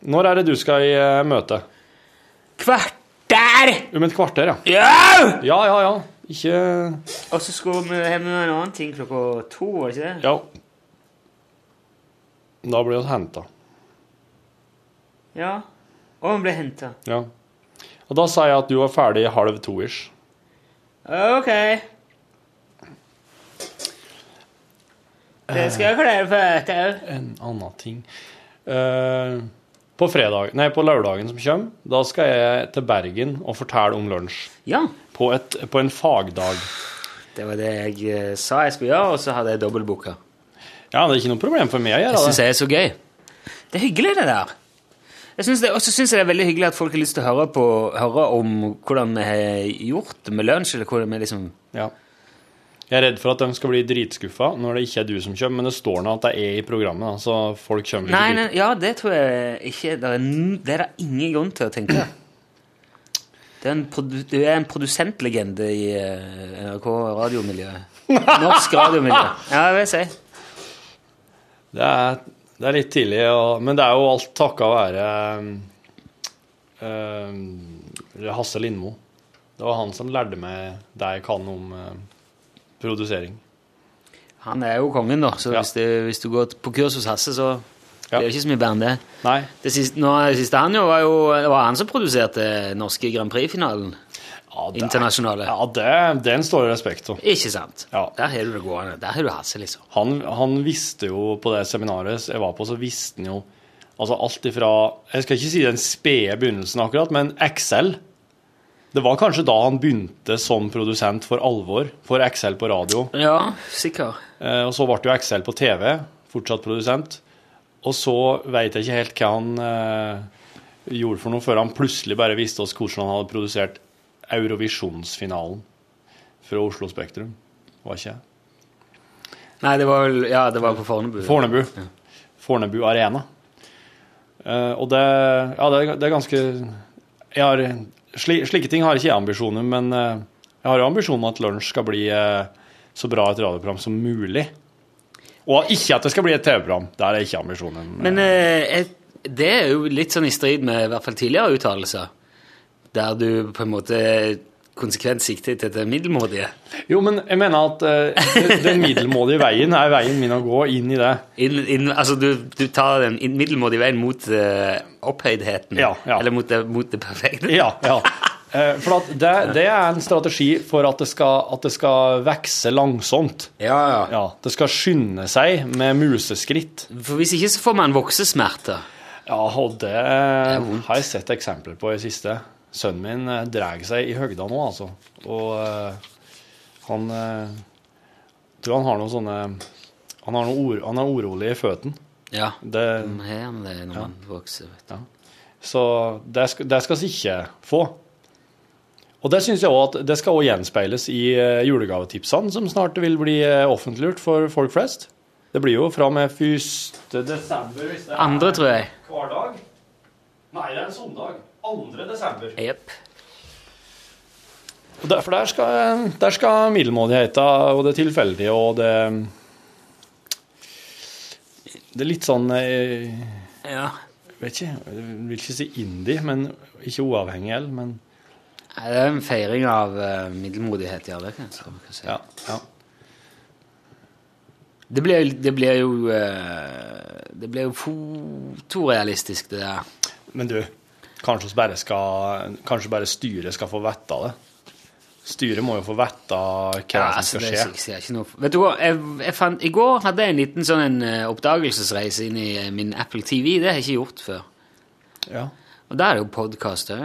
Når er det du skal i eh, møte? Kvarter. Om et kvarter, ja. Ja! Ja, ja, ja. Ikke Og så skulle vi hjem med en annen ting klokka to, var det ikke det? Ja. Da blir vi henta. Ja. Og vi ble henta. Ja. Og da sa jeg at du var ferdig halv to-ish. OK. Det skal jeg klare for dette òg. En annen ting. Eh, på fredag, nei, på lørdagen som kommer, da skal jeg til Bergen og fortelle om lunsj. Ja. På, et, på en fagdag. Det var det jeg eh, sa jeg skulle gjøre, og så hadde jeg dobbeltbooka. Ja, det er ikke noe problem for meg å Jeg gjøre syns det. det er så gøy. Det er hyggelig, det der. Jeg synes det, og så syns jeg det er veldig hyggelig at folk har lyst til å høre, på, høre om hvordan vi har gjort det med lunsj, eller hvordan vi liksom Ja. Jeg er redd for at de skal bli dritskuffa når det ikke er du som kommer, men det står nå at det er i programmet, da, så folk kommer Nei, nei, ja, det tror jeg ikke Det er, det er ingen grunn til å tenke. Det er en produ, du er en produsentlegende i eh, NRK radiomiljøet. Norsk radiomiljø. Ja, det vil jeg si. Det er, det er litt tidlig, og, men det er jo alt takka være um, Hasse Lindmo. Det var han som lærte meg det jeg kan om eh, produsering. Han er jo kongen, da, så Ja. hvis, det, hvis du går på kurs hos Hasse, så Ja. det er jo ikke så mye bedre enn det. Nei. Det siste, nå, det siste han jo var jo det var han som produserte norske Grand Prix-finalen. Ja, det er- Internasjonale. Ja, det, den står det respekt av. Ikke sant? Ja. Der har du det gående. Der har du Hasse, liksom. Han, han visste jo på det seminaret jeg var på, så visste han jo Altså alt ifra Jeg skal ikke si den spede begynnelsen akkurat, men Excel Det var kanskje da han begynte som produsent for alvor, for Excel på radio. Ja, sikkert. Eh, og så ble jo Excel på TV, fortsatt produsent. Og så veit jeg ikke helt hva han eh, gjorde for noe, før han plutselig bare viste oss hvordan han hadde produsert Eurovisjonsfinalen fra Oslo Spektrum. Var ikke jeg? Nei, det var vel Ja, det var på Fornebu. Fornebu. Fornebu Arena. Eh, og det Ja, det det er ganske Jeg har sli, Slike ting har ikke jeg ambisjoner, men eh, jeg har jo ambisjoner at lunsj skal bli eh, så bra et radioprogram som mulig. Og ikke at det skal bli et TV-program. Der er ikke ambisjonen. Men eh, det er jo litt sånn i strid med i hvert fall tidligere uttalelser, der du på en måte konsekvent sikter til det middelmådige. Jo, men jeg mener at uh, den middelmådige veien er veien min å gå inn i det. In, in, altså du, du tar den middelmådige veien mot uh, opphøydheten, Ja, ja. eller mot det, mot det perfekte. Ja, ja. Uh, For at det, det er en strategi for at det skal, at det skal vokse langsomt. Ja, ja. Ja, Det skal skynde seg med museskritt. For hvis ikke så får man voksesmerter. Ja, og det har jeg sett eksempler på i siste. Sønnen min eh, drar seg i høgda nå, altså. Og eh, han eh, tror han har noen sånne Han, har noen ord, han er urolig i føttene. Ja, Det, man har det når man vokser. Vet du. så det skal, det skal vi ikke få. Og det synes jeg også at det skal også gjenspeiles i julegavetipsene, som snart vil bli offentliggjort for folk flest. Det blir jo fra og med 1. desember, hvis det er Andre, tror jeg. hver dag. Nei, det er en søndag. 2. desember. Jepp. Og derfor der skal, der skal middelmådigheta og det tilfeldige og det Det er litt sånn jeg, Ja. Jeg vet ikke, jeg vil ikke si indie, men ikke uavhengig heller, men Nei, Det er en feiring av eh, middelmodighet, ja. Det kan jeg så- kan jeg si. ja. ja. Det blir, det blir jo eh, Det blir jo fotorealistisk, det der. Men du, kanskje, bare skal, kanskje bare styret skal få vite det? Styret må jo få vite hva Ja, som altså, skal det skje. ikke noe. Vet du hva, jeg, jeg fant, I går hadde jeg en liten sånn en, eh, oppdagelsesreise inn i eh, min Apple TV. Det har jeg ikke gjort før. Ja. Og der er jo podkast òg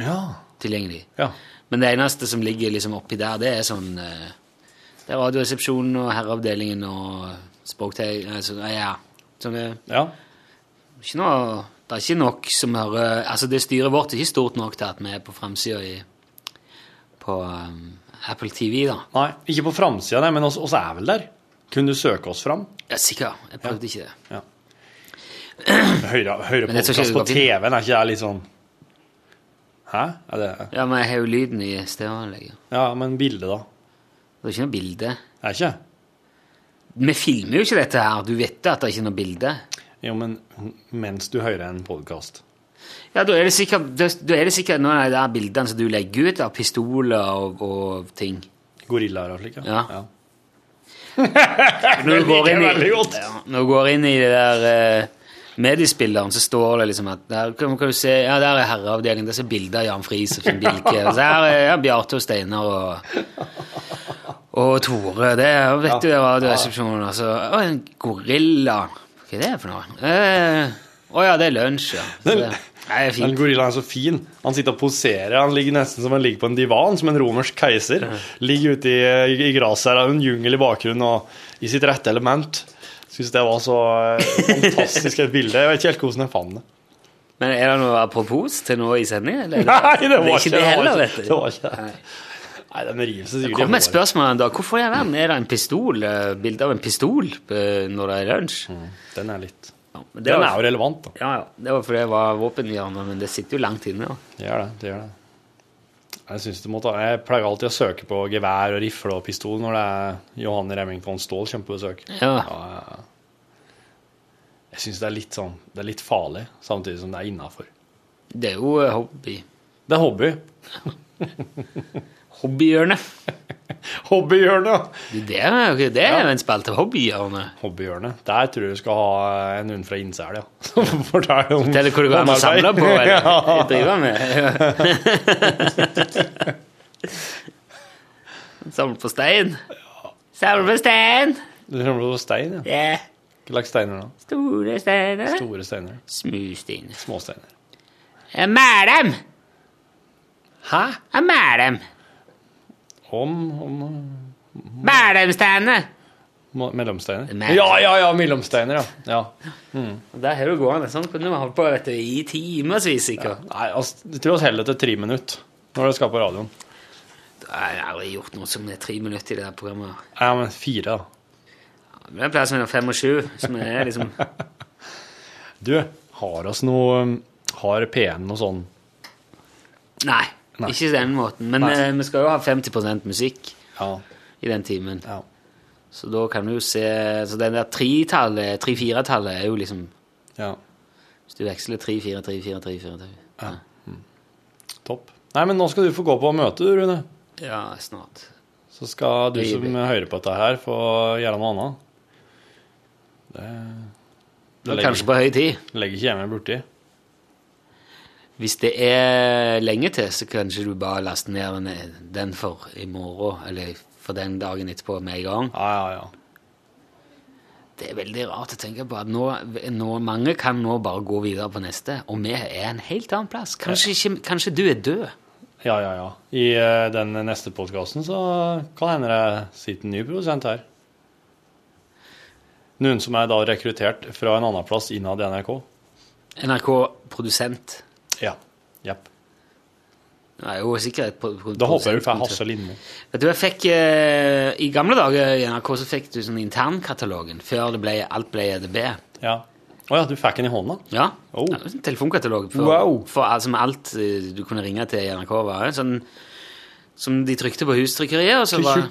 Ja. tilgjengelig. ja. Men det eneste som ligger liksom oppi der, det er sånn eh, Det er Radioresepsjonen og Herreavdelingen og Språkteg... Altså, ja. Sånne, ja. ikke noe, det er ikke nok som hører Altså, det styret vårt er ikke stort nok til at vi er på framsida på um, Apple TV, da. Nei, ikke på framsida, men oss, oss er vel der. Kunne du søke oss fram? Ja, sikkert. Jeg prøvde ikke det. Ja. Høyre, det podkast på. TV-en, er ikke det litt sånn Hæ? Det Ja, men jeg har jo lyden i stereoanlegget. Ja, men bildet, da? Det er ikke noe bilde. Er ikke? Vi filmer jo ikke dette her. Du vet at det er ikke noe bilde. Jo, men mens du hører en podkast. Ja, da er det sikkert, da er det sikkert noen av de der bildene som du legger ut av pistoler og, og ting. Gorillaer og slikt, Ja. ja. Når du går inn i. Ja, når du går inn i det der eh, mediespilleren, så står det liksom at der kan, kan du se, ja, der er herreavdelingen, der er bilder av Jan Friis og Finn Bilke. Og så her er ja, Bjarte og Steinar og, og Tore. Det vet du, det er Radioresepsjonen. Altså, å, en gorilla. Hva er det for noe? Eh, oh ja, det er lunsj, ja. Så det, nei, fint. Den gorillaen er så fin. Han sitter og poserer. Han ligger nesten som han ligger på en divan, som en romersk keiser. Ligger ute i, i, gresset her, en jungel i bakgrunnen og i sitt rette element. Syns det var så eh, fantastisk et bilde. Jeg vet ikke helt hvordan jeg fant det. Men er det noe apropos til noe i sendingen? Nei, det var ikke det heller, ikke- vet du. Det var ikke det. Nei. Nei, den river seg Det sikkert kom et spørsmål en dag. Hvorfor i all verden er det en pistol, eh, bilde av en pistol eh, når det er lunsj? Den er litt Ja, men det Den var- er jo relevant, da. Ja, ja. Det var fordi jeg var våpenhjerne, men det sitter jo langt inne. da. Det gjør det. det gjør det. Jeg, synes du måtte, jeg pleier alltid å søke på gevær og rifle og pistol når det er Johanne Remington Ståhl kommer på besøk. Ja. ja, ja. Jeg syns det er litt sånn Det er litt farlig, samtidig som det er innafor. Det er jo eh, hobby. Det er hobby. Hobbyhjørnet. Hobbyhjørnet! Det, det er jo det er ja. en spalte. Hobbyhjørnet. Hobbyhjørnet. Der tror jeg du skal ha en hund fra Innsel, ja. Som forteller om Det er hvor du går an å samle på, eller Ja. drive med. Samle på stein. Samle på stein! Du samler på stein, ja. Yeah. Hva slags steiner da? Store steiner. Store steiner. Småsteiner. Småsteiner. Jeg mæler dem. Hæ? Jeg mæler dem. Om, om Mælemsteiner. mo- mellomsteiner? Ja, ja, ja, mellomsteiner, ja. ja. Og Der har du gående. Sånn kunne vi holdt på du, i timevis, sikkert. Nei, altså, jeg tror vi holder til tre minutter når du skal på radioen. Jeg har aldri gjort noe som er tre minutter i det her programmet. Ja, men fire, da. Det er en plass mellom fem og sju, som er liksom Du, har oss noe um, Har P1 noe sånn Nei, Nei. ikke den måten. Men Nei. eh, vi skal jo ha 50 musikk Ja. i den timen. ja. Så da kan du jo se Så den der tre-tallet, tre-fire-tallet er jo liksom ja. Hvis du veksler tre-fire, tre-fire, tre-fire tre- Ja. Topp. Nei, men nå skal du få gå på møte, du, Rune. Ja, snart. Så skal du som hører på dette her, få gjøre noe annet. Det, Det er legger- kanskje på høy tid. legger ikke hjemme borti. Hvis det er lenge til, så kanskje du bare laster ned den, for i morgen, eller for den dagen etterpå med en gang. Ja, ja, ja. Det er veldig rart å tenke på at nå, nå, mange kan nå bare gå videre på neste, og vi er en helt annen plass. Kanskje, ikke, kanskje du er død? Ja, ja, ja. I uh, den neste podkasten så kan hende det sitter en ny produsent her. Noen som er da rekruttert fra en annen plass innad i NRK. NRK-produsent. Ja. Jepp. Det er jo sikkert på, på, Da håper jeg du får Hasse Lindmo. Vet du, jeg fikk eh, I gamle dager i NRK så fikk du sånn internkatalogen før det ble, alt ble EDB. Ja. Å ja, du fikk den i hånda? Ja. Oh. ja en telefonkatalog for, Wow. for alt, alt eh, du kunne ringe til i NRK. var sånn som de trykte på hustrykkeriet. og så var-?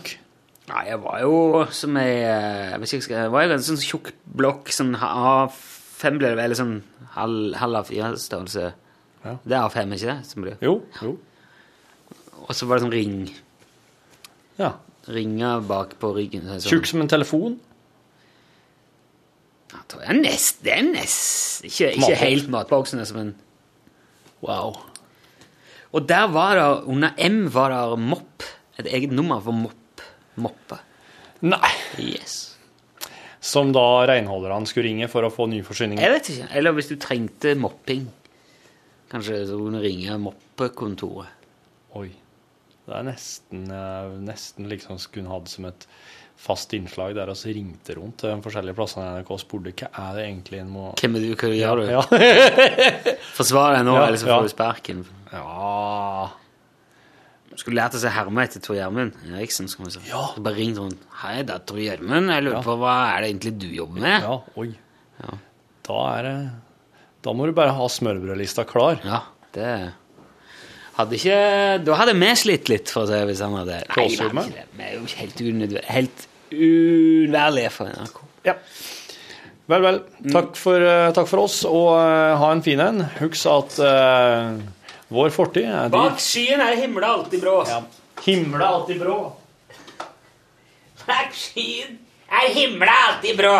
Nei, jeg var jo som ei jeg, Jeg vet ikke, jeg var jo en sånn tjukk blokk, sånn A5 ble det vel, eller sånn halv, halv av fire-størrelse. Ja. Det er A5, ikke det? Som blir. Jo, jo. Og så var det sånn ring. Ja. Ringer bak på ryggen. Sånn. Tjukk som en telefon? Ja, Det er nesten det er nest Ikke, ikke helt matboksen, men Wow. Og der var det, under M var det mopp. Et eget nummer for mopp. Moppe. Nei. Yes. Som da renholderne skulle ringe for å få ny forsyning? Jeg vet ikke. Eller hvis du trengte mopping. Kanskje så kunne ringe moppekontoret. Oi. Det er nesten, eh, nesten liksom skulle hatt som et fast innslag der så ringte rundt til de forskjellige plassene i NRK og spurte hva er det egentlig en må Hvem er du, hva gjør du? Ja. Forsvar deg nå, Ja, eller så ja. får du sparken. ja. Skulle lært oss å herme etter Tor Gjermund Eriksen. Skal vi si. Ja. Så Bare ringt rundt. Hei, det er Tor Gjermund. Jeg lurer Ja. på hva er det egentlig du jobber med? ja. Oi. Ja. Da er det Da må du bare ha smørbrødlista klar. Ja, det hadde ikke Da hadde vi slitt litt, for å si hvis han hadde Nei, vi hadde ikke det. Vi er jo helt unødvendig Helt uunnværlige for NRK. Ja. Vel, vel. Takk for, eh, takk for oss, og eh, ha en fin en. Husk at uh, vår fortid er Bak skyen er himla alltid brå. ja. Er alltid brå. Bak skyen er himla alltid brå.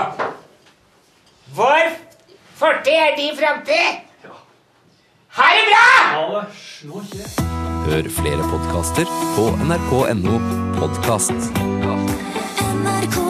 Vår fortid er din framtid. Ha det bra! Hør flere podkaster på nrk.no podkast. NRK